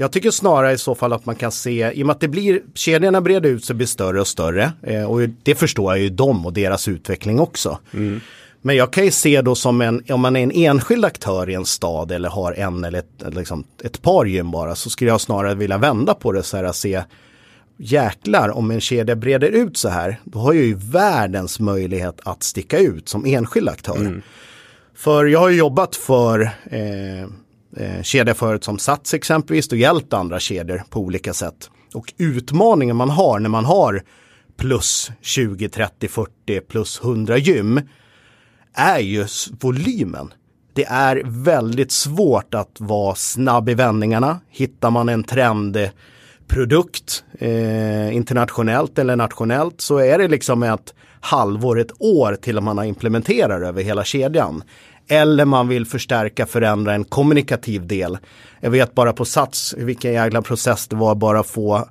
jag tycker snarare i så fall att man kan se, i och med att det blir, kedjorna breder ut sig blir större och större. Eh, och det förstår jag ju dem och deras utveckling också. Mm. Men jag kan ju se då som en, om man är en enskild aktör i en stad eller har en eller ett, liksom ett par gym bara, så skulle jag snarare vilja vända på det så här att se, jäklar om en kedja breder ut så här, då har jag ju världens möjlighet att sticka ut som enskild aktör. Mm. För jag har jobbat för eh, eh, förut som Sats exempelvis och hjälpt andra kedjor på olika sätt. Och utmaningen man har när man har plus 20, 30, 40 plus 100 gym är ju volymen. Det är väldigt svårt att vara snabb i vändningarna. Hittar man en trendprodukt eh, internationellt eller nationellt så är det liksom ett halvår, ett år till man har implementerat över hela kedjan. Eller man vill förstärka, förändra en kommunikativ del. Jag vet bara på Sats vilken jävla process det var bara få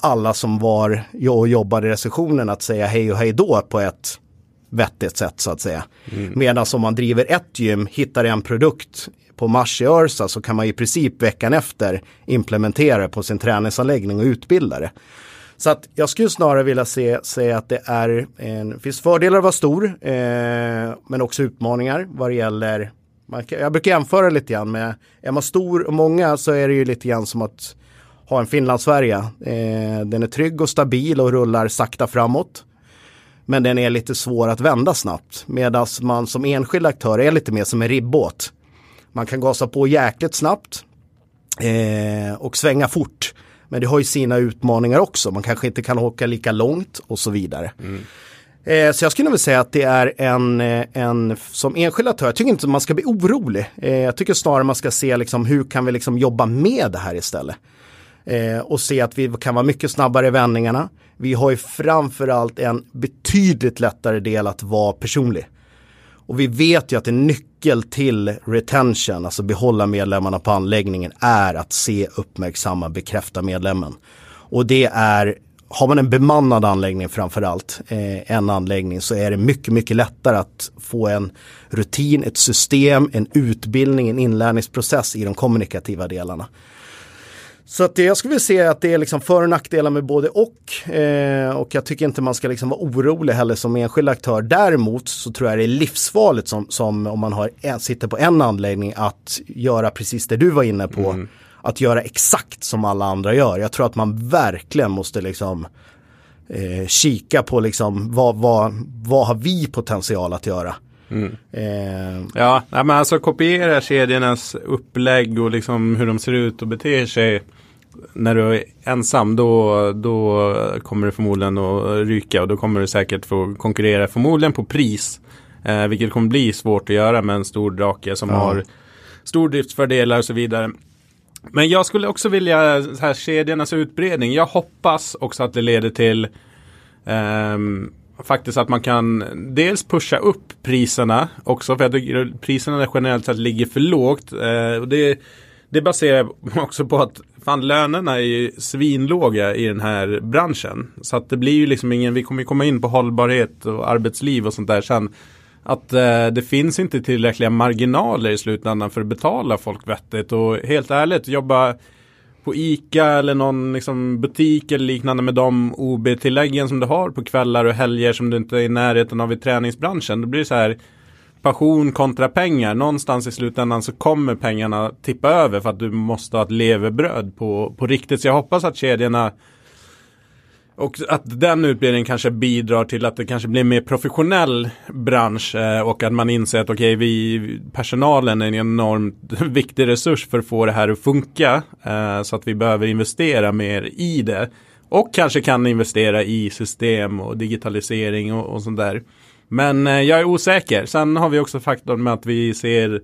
alla som var och jobbade i receptionen att säga hej och hej då på ett vettigt sätt så att säga. Mm. Medan om man driver ett gym, hittar en produkt på Mars i Örsa så kan man i princip veckan efter implementera det på sin träningsanläggning och utbilda det. Så att jag skulle snarare vilja se, säga att det är en, finns fördelar att vara stor, eh, men också utmaningar vad det gäller man jag brukar jämföra lite grann med, är man stor och många så är det ju lite grann som att ha en Finlandsfärja. Eh, den är trygg och stabil och rullar sakta framåt. Men den är lite svår att vända snabbt. Medan man som enskild aktör är lite mer som en ribbåt. Man kan gasa på jäkligt snabbt eh, och svänga fort. Men det har ju sina utmaningar också. Man kanske inte kan åka lika långt och så vidare. Mm. Eh, så jag skulle nog säga att det är en, eh, en som enskild aktör, jag tycker inte man ska bli orolig. Eh, jag tycker snarare man ska se liksom, hur kan vi liksom jobba med det här istället. Eh, och se att vi kan vara mycket snabbare i vändningarna. Vi har ju framförallt en betydligt lättare del att vara personlig. Och vi vet ju att en nyckel till retention, alltså behålla medlemmarna på anläggningen, är att se, uppmärksamma, bekräfta medlemmen. Och det är, har man en bemannad anläggning framförallt, eh, en anläggning, så är det mycket, mycket lättare att få en rutin, ett system, en utbildning, en inlärningsprocess i de kommunikativa delarna. Så att det, jag skulle vilja se att det är liksom för och nackdelar med både och. Eh, och jag tycker inte man ska liksom vara orolig heller som enskild aktör. Däremot så tror jag det är livsfarligt som, som om man har en, sitter på en anläggning att göra precis det du var inne på. Mm. Att göra exakt som alla andra gör. Jag tror att man verkligen måste liksom eh, kika på liksom vad, vad, vad har vi potential att göra. Mm. Eh. Ja, men alltså kopiera kedjornas upplägg och liksom hur de ser ut och beter sig när du är ensam då, då kommer det förmodligen att ryka och då kommer du säkert få konkurrera förmodligen på pris. Eh, vilket kommer bli svårt att göra med en stor drake som ja. har stordriftsfördelar och så vidare. Men jag skulle också vilja, så här, kedjornas utbredning, jag hoppas också att det leder till um, faktiskt att man kan dels pusha upp priserna också för jag tycker priserna generellt sett ligger för lågt. Eh, och det, det baserar också på att fan lönerna är ju svinlåga i den här branschen. Så att det blir ju liksom ingen, vi kommer ju komma in på hållbarhet och arbetsliv och sånt där sen. att eh, det finns inte tillräckliga marginaler i slutändan för att betala folk vettigt. Och helt ärligt, jobba på ICA eller någon liksom, butik eller liknande med de OB-tilläggen som du har på kvällar och helger som du inte är i närheten av i träningsbranschen. Då blir det så här passion kontra pengar. Någonstans i slutändan så kommer pengarna tippa över för att du måste ha ett levebröd på, på riktigt. Så jag hoppas att kedjorna och att den utbildningen kanske bidrar till att det kanske blir en mer professionell bransch eh, och att man inser att okej, okay, vi, personalen är en enormt (laughs) viktig resurs för att få det här att funka. Eh, så att vi behöver investera mer i det. Och kanske kan investera i system och digitalisering och, och sånt där. Men eh, jag är osäker. Sen har vi också faktorn med att vi ser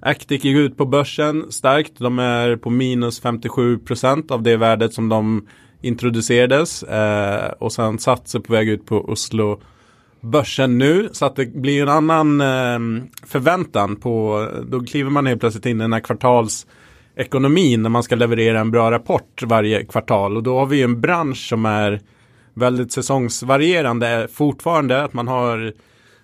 Actic gick ut på börsen starkt. De är på minus 57 procent av det värdet som de introducerades. Eh, och sen satsar på väg ut på Oslo börsen nu. Så att det blir en annan eh, förväntan på, då kliver man helt plötsligt in i den här kvartalsekonomin när man ska leverera en bra rapport varje kvartal. Och då har vi ju en bransch som är väldigt säsongsvarierande fortfarande. Att man har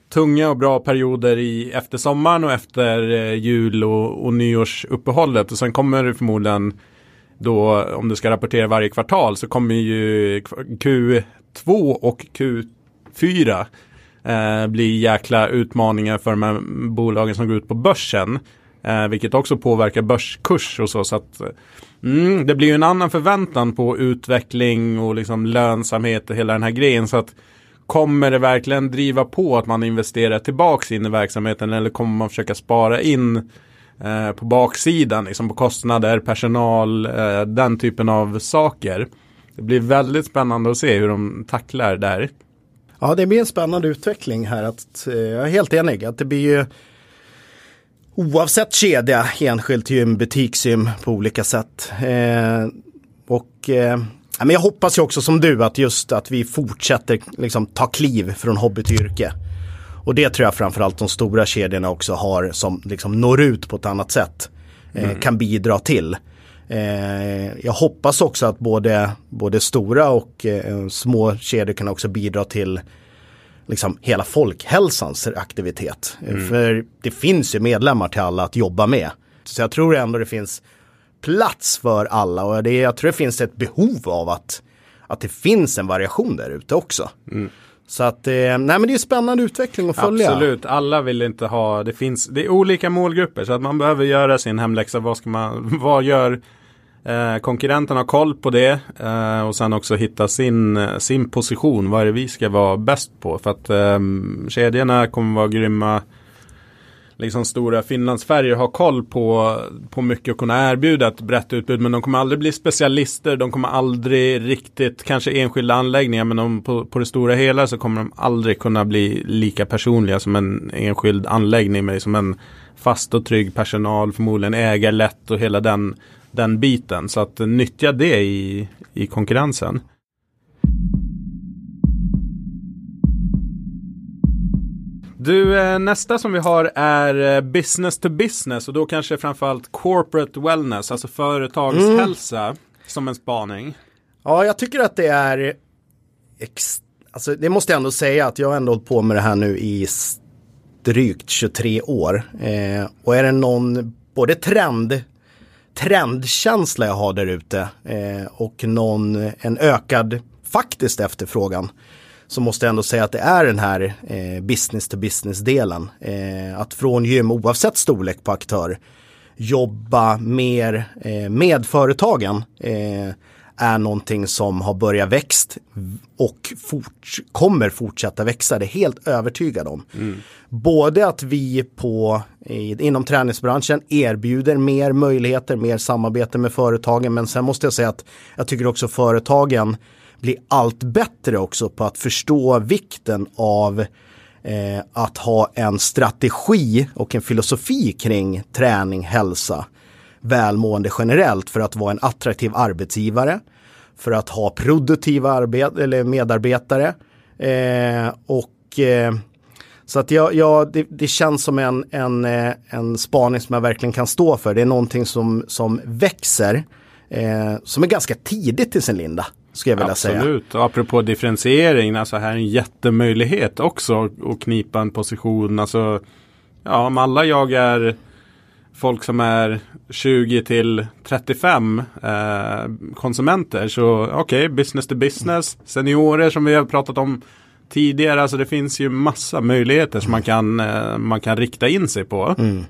tunga och bra perioder i, efter sommaren och efter eh, jul och, och nyårsuppehållet. Och sen kommer det förmodligen då om du ska rapportera varje kvartal så kommer ju Q2 och Q4 eh, bli jäkla utmaningar för de här bolagen som går ut på börsen. Eh, vilket också påverkar börskurs och så. så att, mm, det blir ju en annan förväntan på utveckling och liksom lönsamhet och hela den här grejen. Så att Kommer det verkligen driva på att man investerar tillbaks in i verksamheten eller kommer man försöka spara in eh, på baksidan, liksom på kostnader, personal, eh, den typen av saker. Det blir väldigt spännande att se hur de tacklar där. Ja, det blir en spännande utveckling här. Att, eh, jag är helt enig att det blir ju oavsett kedja, enskilt gym, butiksgym på olika sätt. Eh, och eh, men jag hoppas ju också som du att just att vi fortsätter liksom, ta kliv från hobby till yrke. Och det tror jag framförallt de stora kedjorna också har som liksom når ut på ett annat sätt. Eh, mm. Kan bidra till. Eh, jag hoppas också att både, både stora och eh, små kedjor kan också bidra till liksom hela folkhälsans aktivitet. Mm. För det finns ju medlemmar till alla att jobba med. Så jag tror ändå det finns plats för alla och det, jag tror det finns ett behov av att, att det finns en variation där ute också. Mm. Så att, eh, nej men det är spännande utveckling att följa. Absolut, alla vill inte ha, det finns, det är olika målgrupper så att man behöver göra sin hemläxa. Vad ska man, (laughs) vad gör eh, konkurrenterna har koll på det eh, och sen också hitta sin, sin position. Vad är det vi ska vara bäst på? För att eh, kedjorna kommer vara grymma liksom stora Finlandsfärger har koll på, på mycket och kunna erbjuda ett brett utbud. Men de kommer aldrig bli specialister. De kommer aldrig riktigt, kanske enskilda anläggningar, men de, på, på det stora hela så kommer de aldrig kunna bli lika personliga som en enskild anläggning med liksom en fast och trygg personal, förmodligen ägarlätt och hela den, den biten. Så att nyttja det i, i konkurrensen. Du, eh, nästa som vi har är eh, business to business och då kanske framförallt corporate wellness, alltså företagshälsa mm. som en spaning. Ja, jag tycker att det är Alltså det måste jag ändå säga att jag har ändå hållit på med det här nu i drygt 23 år. Eh, och är det någon både trend, trendkänsla jag har där ute eh, och någon, en ökad faktiskt efterfrågan så måste jag ändå säga att det är den här eh, business to business delen. Eh, att från gym, oavsett storlek på aktör, jobba mer eh, med företagen eh, är någonting som har börjat växt och fort, kommer fortsätta växa. Det är helt övertygad om. Mm. Både att vi på, inom träningsbranschen erbjuder mer möjligheter, mer samarbete med företagen. Men sen måste jag säga att jag tycker också företagen bli allt bättre också på att förstå vikten av eh, att ha en strategi och en filosofi kring träning, hälsa, välmående generellt för att vara en attraktiv arbetsgivare, för att ha produktiva arbet eller medarbetare eh, och eh, så att jag, jag, det, det, känns som en, en, eh, en spaning som jag verkligen kan stå för. Det är någonting som, som växer, eh, som är ganska tidigt i sin linda skulle jag vilja Absolut. säga. Absolut, apropå differentiering, alltså här är en jättemöjlighet också att knipa en position. Alltså, ja, om alla jagar folk som är 20 till 35 eh, konsumenter så okej, okay, business to business, seniorer som vi har pratat om tidigare, alltså det finns ju massa möjligheter som man kan, eh, man kan rikta in sig på. Mm.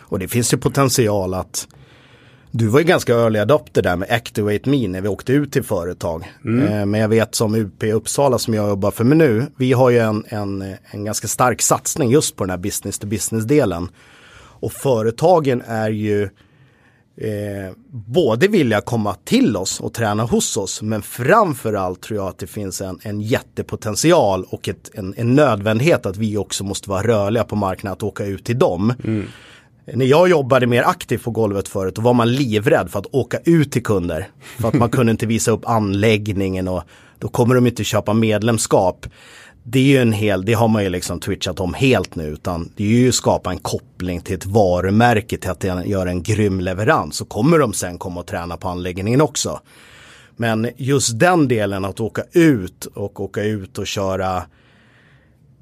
Och det finns ju potential att du var ju ganska early adopter där med Activate Me när vi åkte ut till företag. Mm. Eh, men jag vet som UP Uppsala som jag jobbar för mig nu, vi har ju en, en, en ganska stark satsning just på den här business to business delen. Och företagen är ju eh, både vilja komma till oss och träna hos oss men framförallt tror jag att det finns en, en jättepotential och ett, en, en nödvändighet att vi också måste vara rörliga på marknaden att åka ut till dem. Mm. När jag jobbade mer aktivt på golvet förut då var man livrädd för att åka ut till kunder. För att man kunde inte visa upp anläggningen och då kommer de inte köpa medlemskap. Det är ju en hel, det har man ju liksom twitchat om helt nu utan det är ju att skapa en koppling till ett varumärke till att göra en grym leverans. Så kommer de sen komma och träna på anläggningen också. Men just den delen att åka ut och åka ut och köra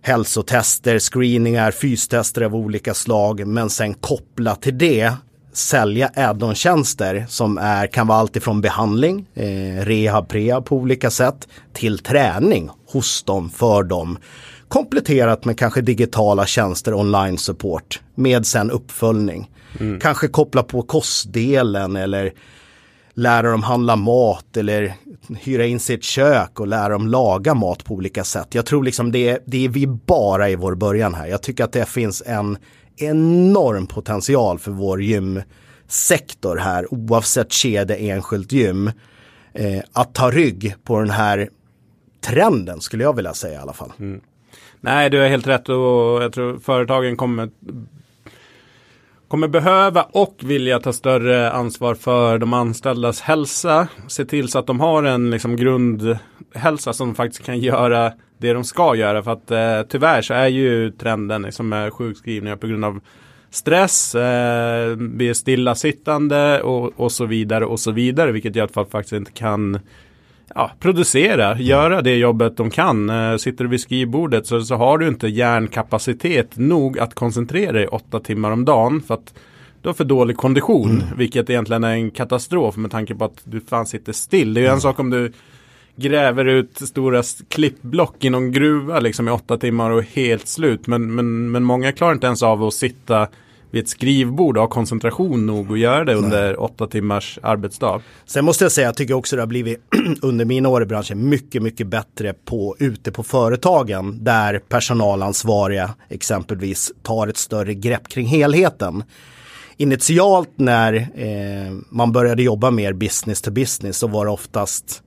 hälsotester, screeningar, fystester av olika slag men sen koppla till det sälja add-on-tjänster som är, kan vara alltifrån behandling, eh, rehab, prehab på olika sätt till träning hos dem, för dem. Kompletterat med kanske digitala tjänster, online support med sen uppföljning. Mm. Kanske koppla på kostdelen eller lära dem handla mat eller hyra in sitt kök och lära dem laga mat på olika sätt. Jag tror liksom det, det är vi bara i vår början här. Jag tycker att det finns en enorm potential för vår gymsektor här oavsett kedja enskilt gym. Eh, att ta rygg på den här trenden skulle jag vilja säga i alla fall. Mm. Nej, du har helt rätt och jag tror företagen kommer kommer behöva och vilja ta större ansvar för de anställdas hälsa. Se till så att de har en liksom, grundhälsa som faktiskt kan göra det de ska göra. För att eh, tyvärr så är ju trenden liksom, med sjukskrivningar på grund av stress, eh, blir stillasittande och, och så vidare och så vidare. Vilket gör att folk faktiskt inte kan ja, producera, göra det jobbet de kan. Eh, sitter du vid skrivbordet så, så har du inte hjärnkapacitet nog att koncentrera dig åtta timmar om dagen. För att du har för dålig kondition, mm. vilket egentligen är en katastrof med tanke på att du fan sitter still. Det är ju en mm. sak om du gräver ut stora klippblock i någon gruva liksom i åtta timmar och helt slut. Men, men, men många klarar inte ens av att sitta vid ett skrivbord och ha koncentration nog att göra det under Nej. åtta timmars arbetsdag. Sen måste jag säga, jag tycker också det har blivit (clears throat) under mina år i branschen mycket, mycket bättre på ute på företagen där personalansvariga exempelvis tar ett större grepp kring helheten. Initialt när eh, man började jobba mer business to business så var det oftast,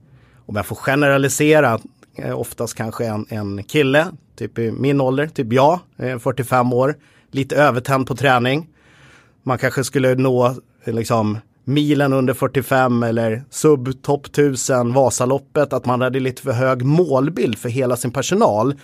om jag får generalisera, eh, oftast kanske en, en kille, typ i min ålder, typ jag, eh, 45 år, lite övertänd på träning. Man kanske skulle nå liksom milen under 45 eller sub topp 1000 Vasaloppet, att man hade lite för hög målbild för hela sin personal.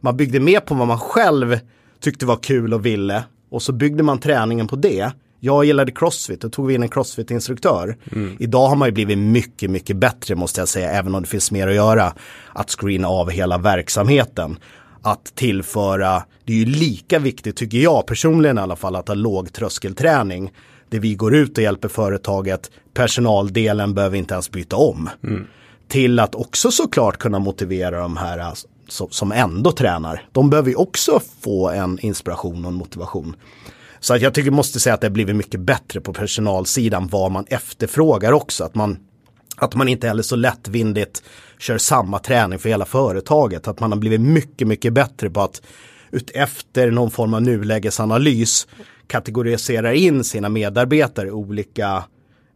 Man byggde mer på vad man själv tyckte var kul och ville och så byggde man träningen på det. Jag gillade crossfit, då tog vi in en crossfit-instruktör. Mm. Idag har man ju blivit mycket, mycket bättre måste jag säga, även om det finns mer att göra. Att screena av hela verksamheten att tillföra, det är ju lika viktigt tycker jag personligen i alla fall att ha låg tröskelträning. Där vi går ut och hjälper företaget, personaldelen behöver inte ens byta om. Mm. Till att också såklart kunna motivera de här alltså, som ändå tränar. De behöver ju också få en inspiration och en motivation. Så att jag tycker måste säga att det har blivit mycket bättre på personalsidan vad man efterfrågar också. Att man, att man inte heller så lättvindigt kör samma träning för hela företaget. Att man har blivit mycket, mycket bättre på att utefter någon form av nulägesanalys kategoriserar in sina medarbetare i olika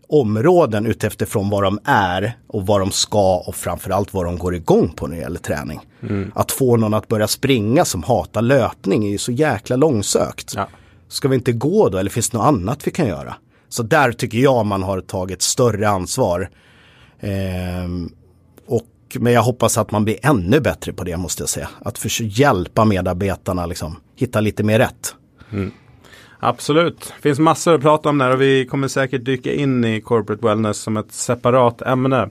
områden utefterfrån vad de är och vad de ska och framförallt vad de går igång på när det gäller träning. Mm. Att få någon att börja springa som hatar löpning är ju så jäkla långsökt. Ja. Ska vi inte gå då eller finns det något annat vi kan göra? Så där tycker jag man har tagit större ansvar. Ehm, och men jag hoppas att man blir ännu bättre på det måste jag säga. Att försöka hjälpa medarbetarna liksom, hitta lite mer rätt. Mm. Absolut, det finns massor att prata om där och vi kommer säkert dyka in i corporate wellness som ett separat ämne.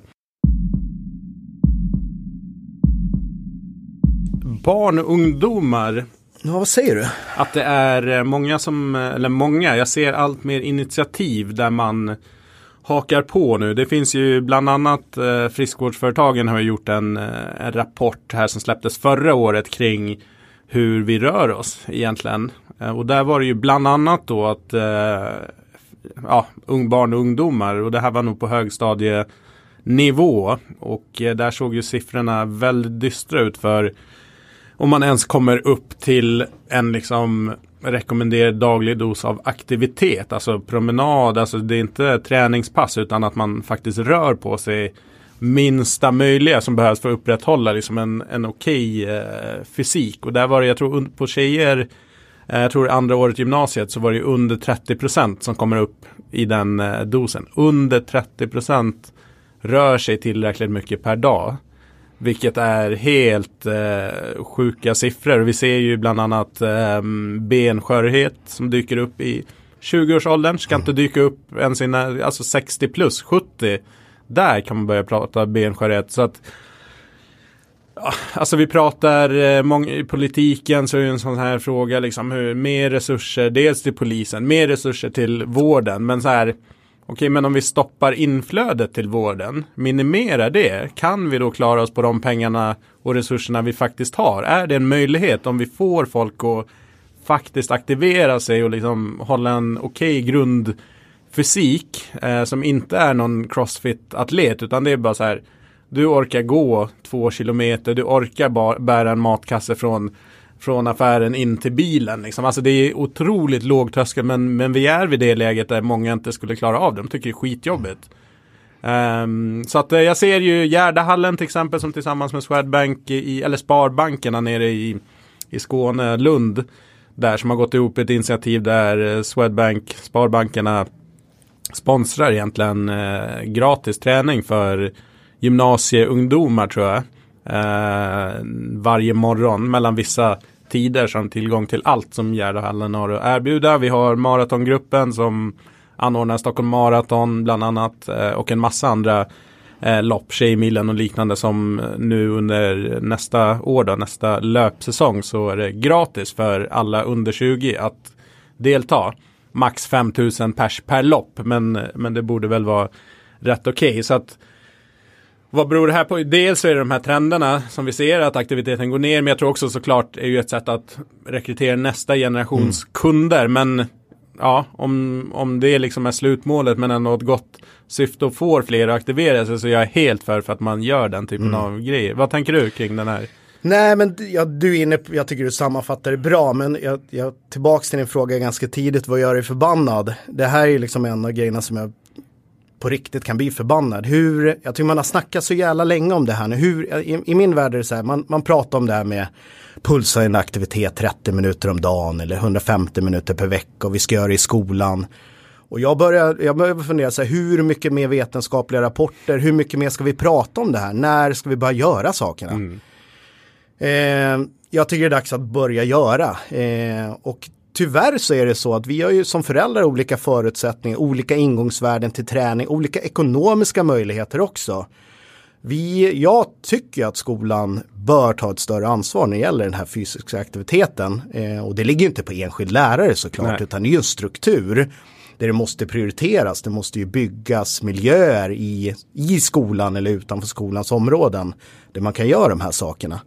Barn och ungdomar. Ja, vad säger du? Att det är eh, många som, eh, eller många, jag ser allt mer initiativ där man hakar på nu. Det finns ju bland annat eh, friskvårdsföretagen har gjort en, eh, en rapport här som släpptes förra året kring hur vi rör oss egentligen. Eh, och där var det ju bland annat då att eh, ja, ung, barn och ungdomar och det här var nog på högstadienivå. Och eh, där såg ju siffrorna väldigt dystra ut för om man ens kommer upp till en liksom rekommenderad daglig dos av aktivitet. Alltså promenad, alltså det är inte träningspass utan att man faktiskt rör på sig minsta möjliga som behövs för att upprätthålla liksom en, en okej eh, fysik. Och där var det, jag tror på tjejer, eh, jag tror andra året i gymnasiet så var det under 30% som kommer upp i den eh, dosen. Under 30% rör sig tillräckligt mycket per dag. Vilket är helt eh, sjuka siffror. Vi ser ju bland annat eh, benskörhet som dyker upp i 20-årsåldern. Ska inte dyka upp ens innan, alltså 60 plus, 70. Där kan man börja prata benskörhet. Så att, ja, alltså vi pratar eh, många, i politiken så är det en sån här fråga liksom hur mer resurser, dels till polisen, mer resurser till vården. Men så här Okej, men om vi stoppar inflödet till vården, minimerar det, kan vi då klara oss på de pengarna och resurserna vi faktiskt har? Är det en möjlighet om vi får folk att faktiskt aktivera sig och liksom hålla en okej grundfysik eh, som inte är någon crossfit-atlet utan det är bara så här du orkar gå två kilometer, du orkar bära en matkasse från från affären in till bilen. Liksom. Alltså det är otroligt låg tröskel men, men vi är vid det läget där många inte skulle klara av det. De tycker det är skitjobbigt. Um, så att eh, jag ser ju Gärdahallen till exempel som tillsammans med Swedbank i, eller Sparbankerna nere i, i Skåne, Lund. Där som har gått ihop ett initiativ där eh, Swedbank, Sparbankerna sponsrar egentligen eh, gratis träning för gymnasieungdomar tror jag. Eh, varje morgon mellan vissa tider som tillgång till allt som Gärdahallen har att erbjuda. Vi har maratongruppen som anordnar Stockholm Marathon bland annat eh, och en massa andra eh, lopp, Tjejmilen och liknande som eh, nu under nästa år då, nästa löpsäsong så är det gratis för alla under 20 att delta. Max 5000 pers per lopp men, men det borde väl vara rätt okej. Okay. Så att vad beror det här på? Dels är det de här trenderna som vi ser att aktiviteten går ner. Men jag tror också såklart är ju ett sätt att rekrytera nästa generations mm. kunder. Men ja, om, om det liksom är slutmålet men ändå ett gott syfte och får fler att aktivera sig så jag är helt för, för att man gör den typen mm. av grejer. Vad tänker du kring den här? Nej men ja, du är inne på, jag tycker du sammanfattar det bra men jag, jag tillbaks till din fråga ganska tidigt, vad gör dig förbannad? Det här är liksom en av grejerna som jag på riktigt kan bli förbannad. Hur, jag tycker man har snackat så jävla länge om det här nu. Hur, i, i min värld är det så här, man, man pratar om det här med en aktivitet 30 minuter om dagen eller 150 minuter per vecka och vi ska göra det i skolan. Och jag börjar, jag börjar fundera så här, hur mycket mer vetenskapliga rapporter, hur mycket mer ska vi prata om det här? När ska vi börja göra sakerna? Mm. Eh, jag tycker det är dags att börja göra. Eh, och tyvärr så är det så att vi har ju som föräldrar olika förutsättningar, olika ingångsvärden till träning, olika ekonomiska möjligheter också. Vi, jag tycker att skolan bör ta ett större ansvar när det gäller den här fysiska aktiviteten. Eh, och det ligger inte på enskild lärare såklart, Nej. utan det är ju en struktur där det måste prioriteras. Det måste ju byggas miljöer i, i skolan eller utanför skolans områden där man kan göra de här sakerna.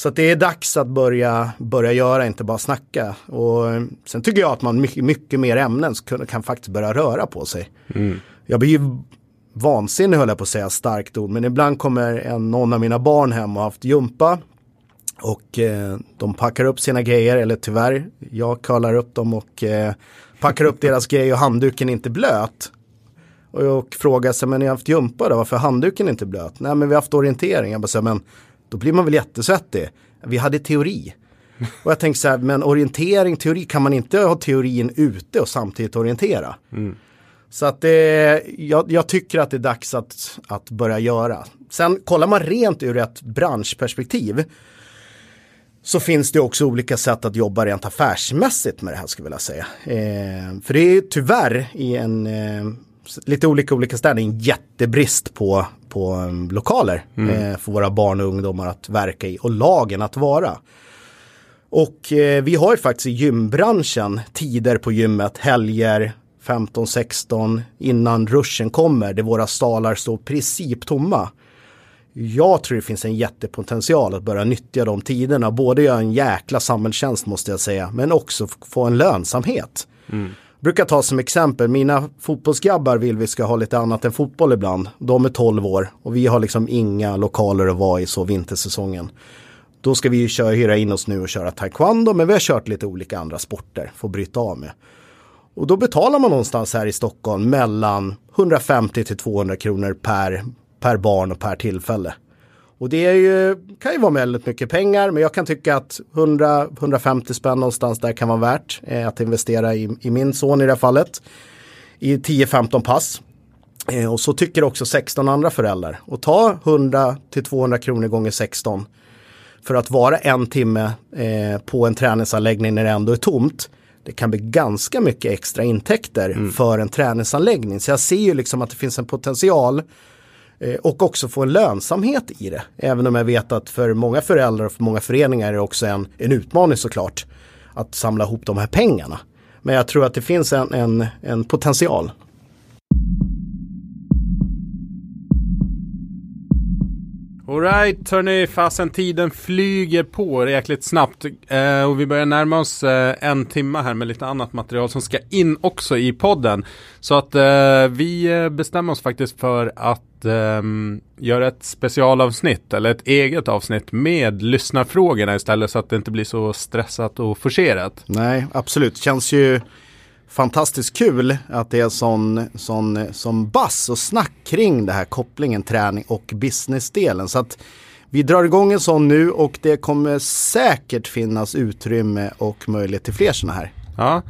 Så det är dags att börja, börja göra, inte bara snacka. Och sen tycker jag att man mycket, mycket mer ämnen kan, kan faktiskt börja röra på sig. Mm. Jag blir ju vansinnig höll jag på att säga, starkt ord. Men ibland kommer en, någon av mina barn hem och haft jumpa. Och eh, de packar upp sina grejer, eller tyvärr, jag kallar upp dem och eh, packar upp deras (laughs) grejer och handduken är inte blöt. Och, och frågar sig, men ni har haft jumpa då, varför är handduken inte blöt? Nej men vi har haft orientering. Jag bara, men då blir man väl jättesvettig. Vi hade teori. Och jag tänkte så här, men orientering, teori, kan man inte ha teorin ute och samtidigt orientera? Mm. Så att det, jag, jag, tycker att det är dags att, att börja göra. Sen kollar man rent ur ett branschperspektiv så finns det också olika sätt att jobba rent affärsmässigt med det här skulle jag vilja säga. Eh, för det är tyvärr i en, eh, lite olika olika städer, en jättebrist på, på um, lokaler eh, för våra barn och ungdomar att verka i och lagen att vara. Och eh, vi har ju faktiskt i gymbranschen tider på gymmet, helger 15-16 innan ruschen kommer, där våra salar står princip tomma. Jag tror det finns en jättepotential att börja nyttja de tiderna, både göra en jäkla samhällstjänst måste jag säga, men också få en lönsamhet. Brukar ta som exempel, mina fotbollsgrabbar vill vi ska ha lite annat än fotboll ibland. De är 12 år och vi har liksom inga lokaler att vara i så vintersäsongen. Då ska vi ju köra, hyra in oss nu och köra taekwondo, men vi har kört lite olika andra sporter för att bryta av med. Och då betalar man någonstans här i Stockholm mellan 150 till 200 kronor per, per barn och per tillfälle. Och det är ju, kan ju vara väldigt mycket pengar, men jag kan tycka att 100-150 spänn någonstans där kan vara värt eh, att investera i, i min son i det här fallet. I 10-15 pass. Eh, och så tycker också 16 andra föräldrar. Och ta 100 till 200 kronor gånger 16 för att vara en timme eh, på en träningsanläggning när det ändå är tomt. Det kan bli ganska mycket extra intäkter för en träningsanläggning. Så jag ser ju liksom att det finns en potential Eh, och också få en lönsamhet i det. Även om jag vet att för många föräldrar och för många föreningar är det också en, en utmaning såklart att samla ihop de här pengarna. Men jag tror att det finns en, en, en potential. Alright hörni, fasen tiden flyger på jäkligt snabbt eh, och vi börjar närma oss eh, en timma här med lite annat material som ska in också i podden. Så att eh, vi eh, bestämmer oss faktiskt för att ehm, göra ett specialavsnitt eller ett eget avsnitt med lyssnarfrågorna istället så att det inte blir så stressat och forcerat. Nej, absolut. Känns ju fantastiskt kul att det är sån, sån, sån bass och snack kring det här kopplingen träning och businessdelen. Så att vi drar igång en sån nu och det kommer säkert finnas utrymme och möjlighet till fler såna här. Ja,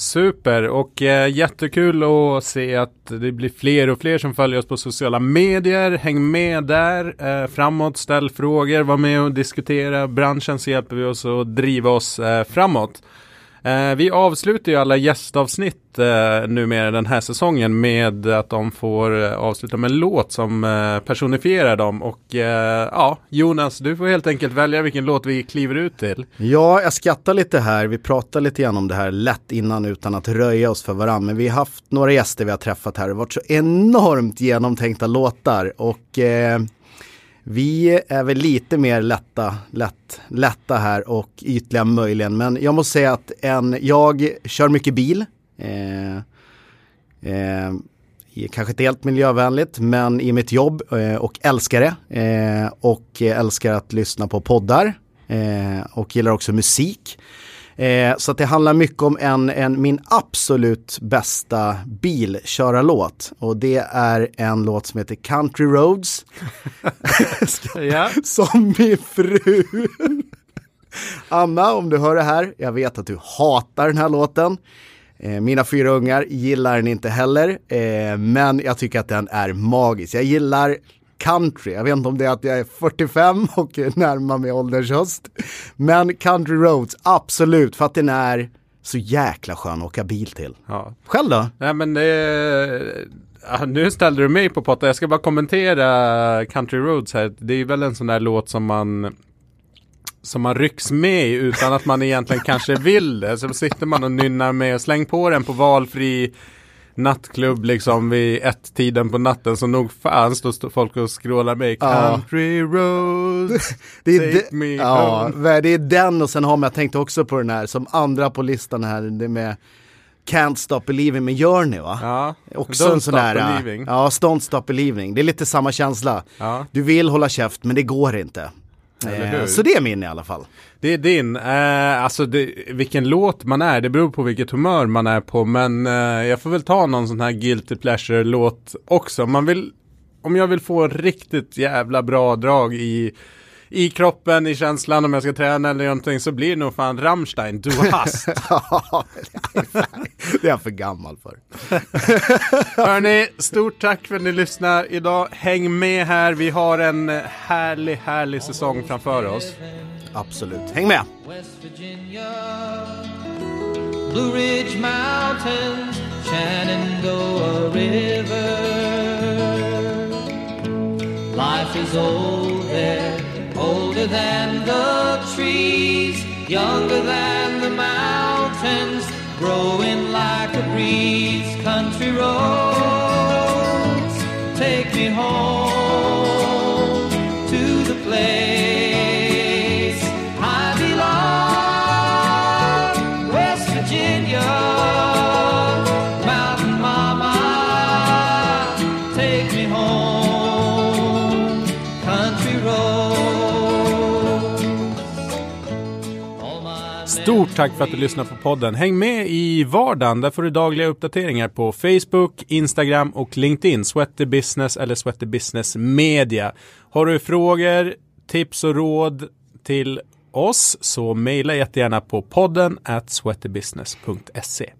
super och eh, jättekul att se att det blir fler och fler som följer oss på sociala medier. Häng med där, eh, framåt, ställ frågor, var med och diskutera branschen så hjälper vi oss att driva oss eh, framåt. Eh, vi avslutar ju alla gästavsnitt eh, numera den här säsongen med att de får eh, avsluta med en låt som eh, personifierar dem och eh, ja, Jonas, du får helt enkelt välja vilken låt vi kliver ut till. Ja, jag skrattar lite här. Vi pratar lite grann om det här lätt innan utan att röja oss för varandra. Men vi har haft några gäster vi har träffat här. och varit så enormt genomtänkta låtar. Och eh, vi är väl lite mer lätta, lätt, lätta här och ytliga möjligen. Men jag måste säga att en, jag kör mycket bil. Eh, eh, kanske inte helt miljövänligt, men i mitt jobb eh, och älskar det. Eh, och älskar att lyssna på poddar eh, och gillar också musik. Eh, så det handlar mycket om en, en, min absolut bästa bilkörarlåt. Och det är en låt som heter Country Roads. (laughs) (laughs) Som min fru. Anna, om du hör det här, jag vet att du hatar den här låten. Eh, mina fyra ungar gillar den inte heller, eh, men jag tycker att den är magisk. Jag gillar country, jag vet inte om det är att jag är 45 och närmar mig ålderns höst. Men country roads, absolut, för att den är så jäkla skön att åka bil till. ja. Själv då? Nej men det Nu ställde du mig på potta. Jag ska bara kommentera Country Roads här. Det är väl en sån där låt som man som man rycks med i utan att man egentligen kanske vill det. Så sitter man och nynnar med. Släng på den på valfri nattklubb liksom vid ett tiden på natten. Så nog fan står folk och skrålar med. Country Roads. (laughs) Det är, Take de- me ja, home. det är den och sen har man, jag tänkte också på den här som andra på listan här, det med Can't Stop Believing med Journey va? Ja. Också Don't en sån där, ja, Don't Stop Believing. Det är lite samma känsla. Ja. Du vill hålla käft men det går inte. Eh, så det är min i alla fall. Det är din. Eh, alltså det, vilken låt man är, det beror på vilket humör man är på. Men eh, jag får väl ta någon sån här guilty pleasure-låt också. Man vill, om jag vill få riktigt jävla bra drag i, i kroppen, i känslan om jag ska träna eller någonting så blir det nog fan Rammstein, Du hast. (laughs) det är jag för gammal för. (laughs) Hörni, stort tack för att ni lyssnar idag. Häng med här, vi har en härlig, härlig säsong framför oss. Absolut, häng med! Blue Ridge Mountains, Shenandoah River. Life is old there. Older than the trees, younger than the mountains, growing like a breeze. Country roads, take me home Stort tack för att du lyssnar på podden. Häng med i vardagen. Där får du dagliga uppdateringar på Facebook, Instagram och LinkedIn. Sweaty Business eller Sweaty Business Media. Har du frågor, tips och råd till oss så mejla jättegärna på podden at sweatybusiness.se.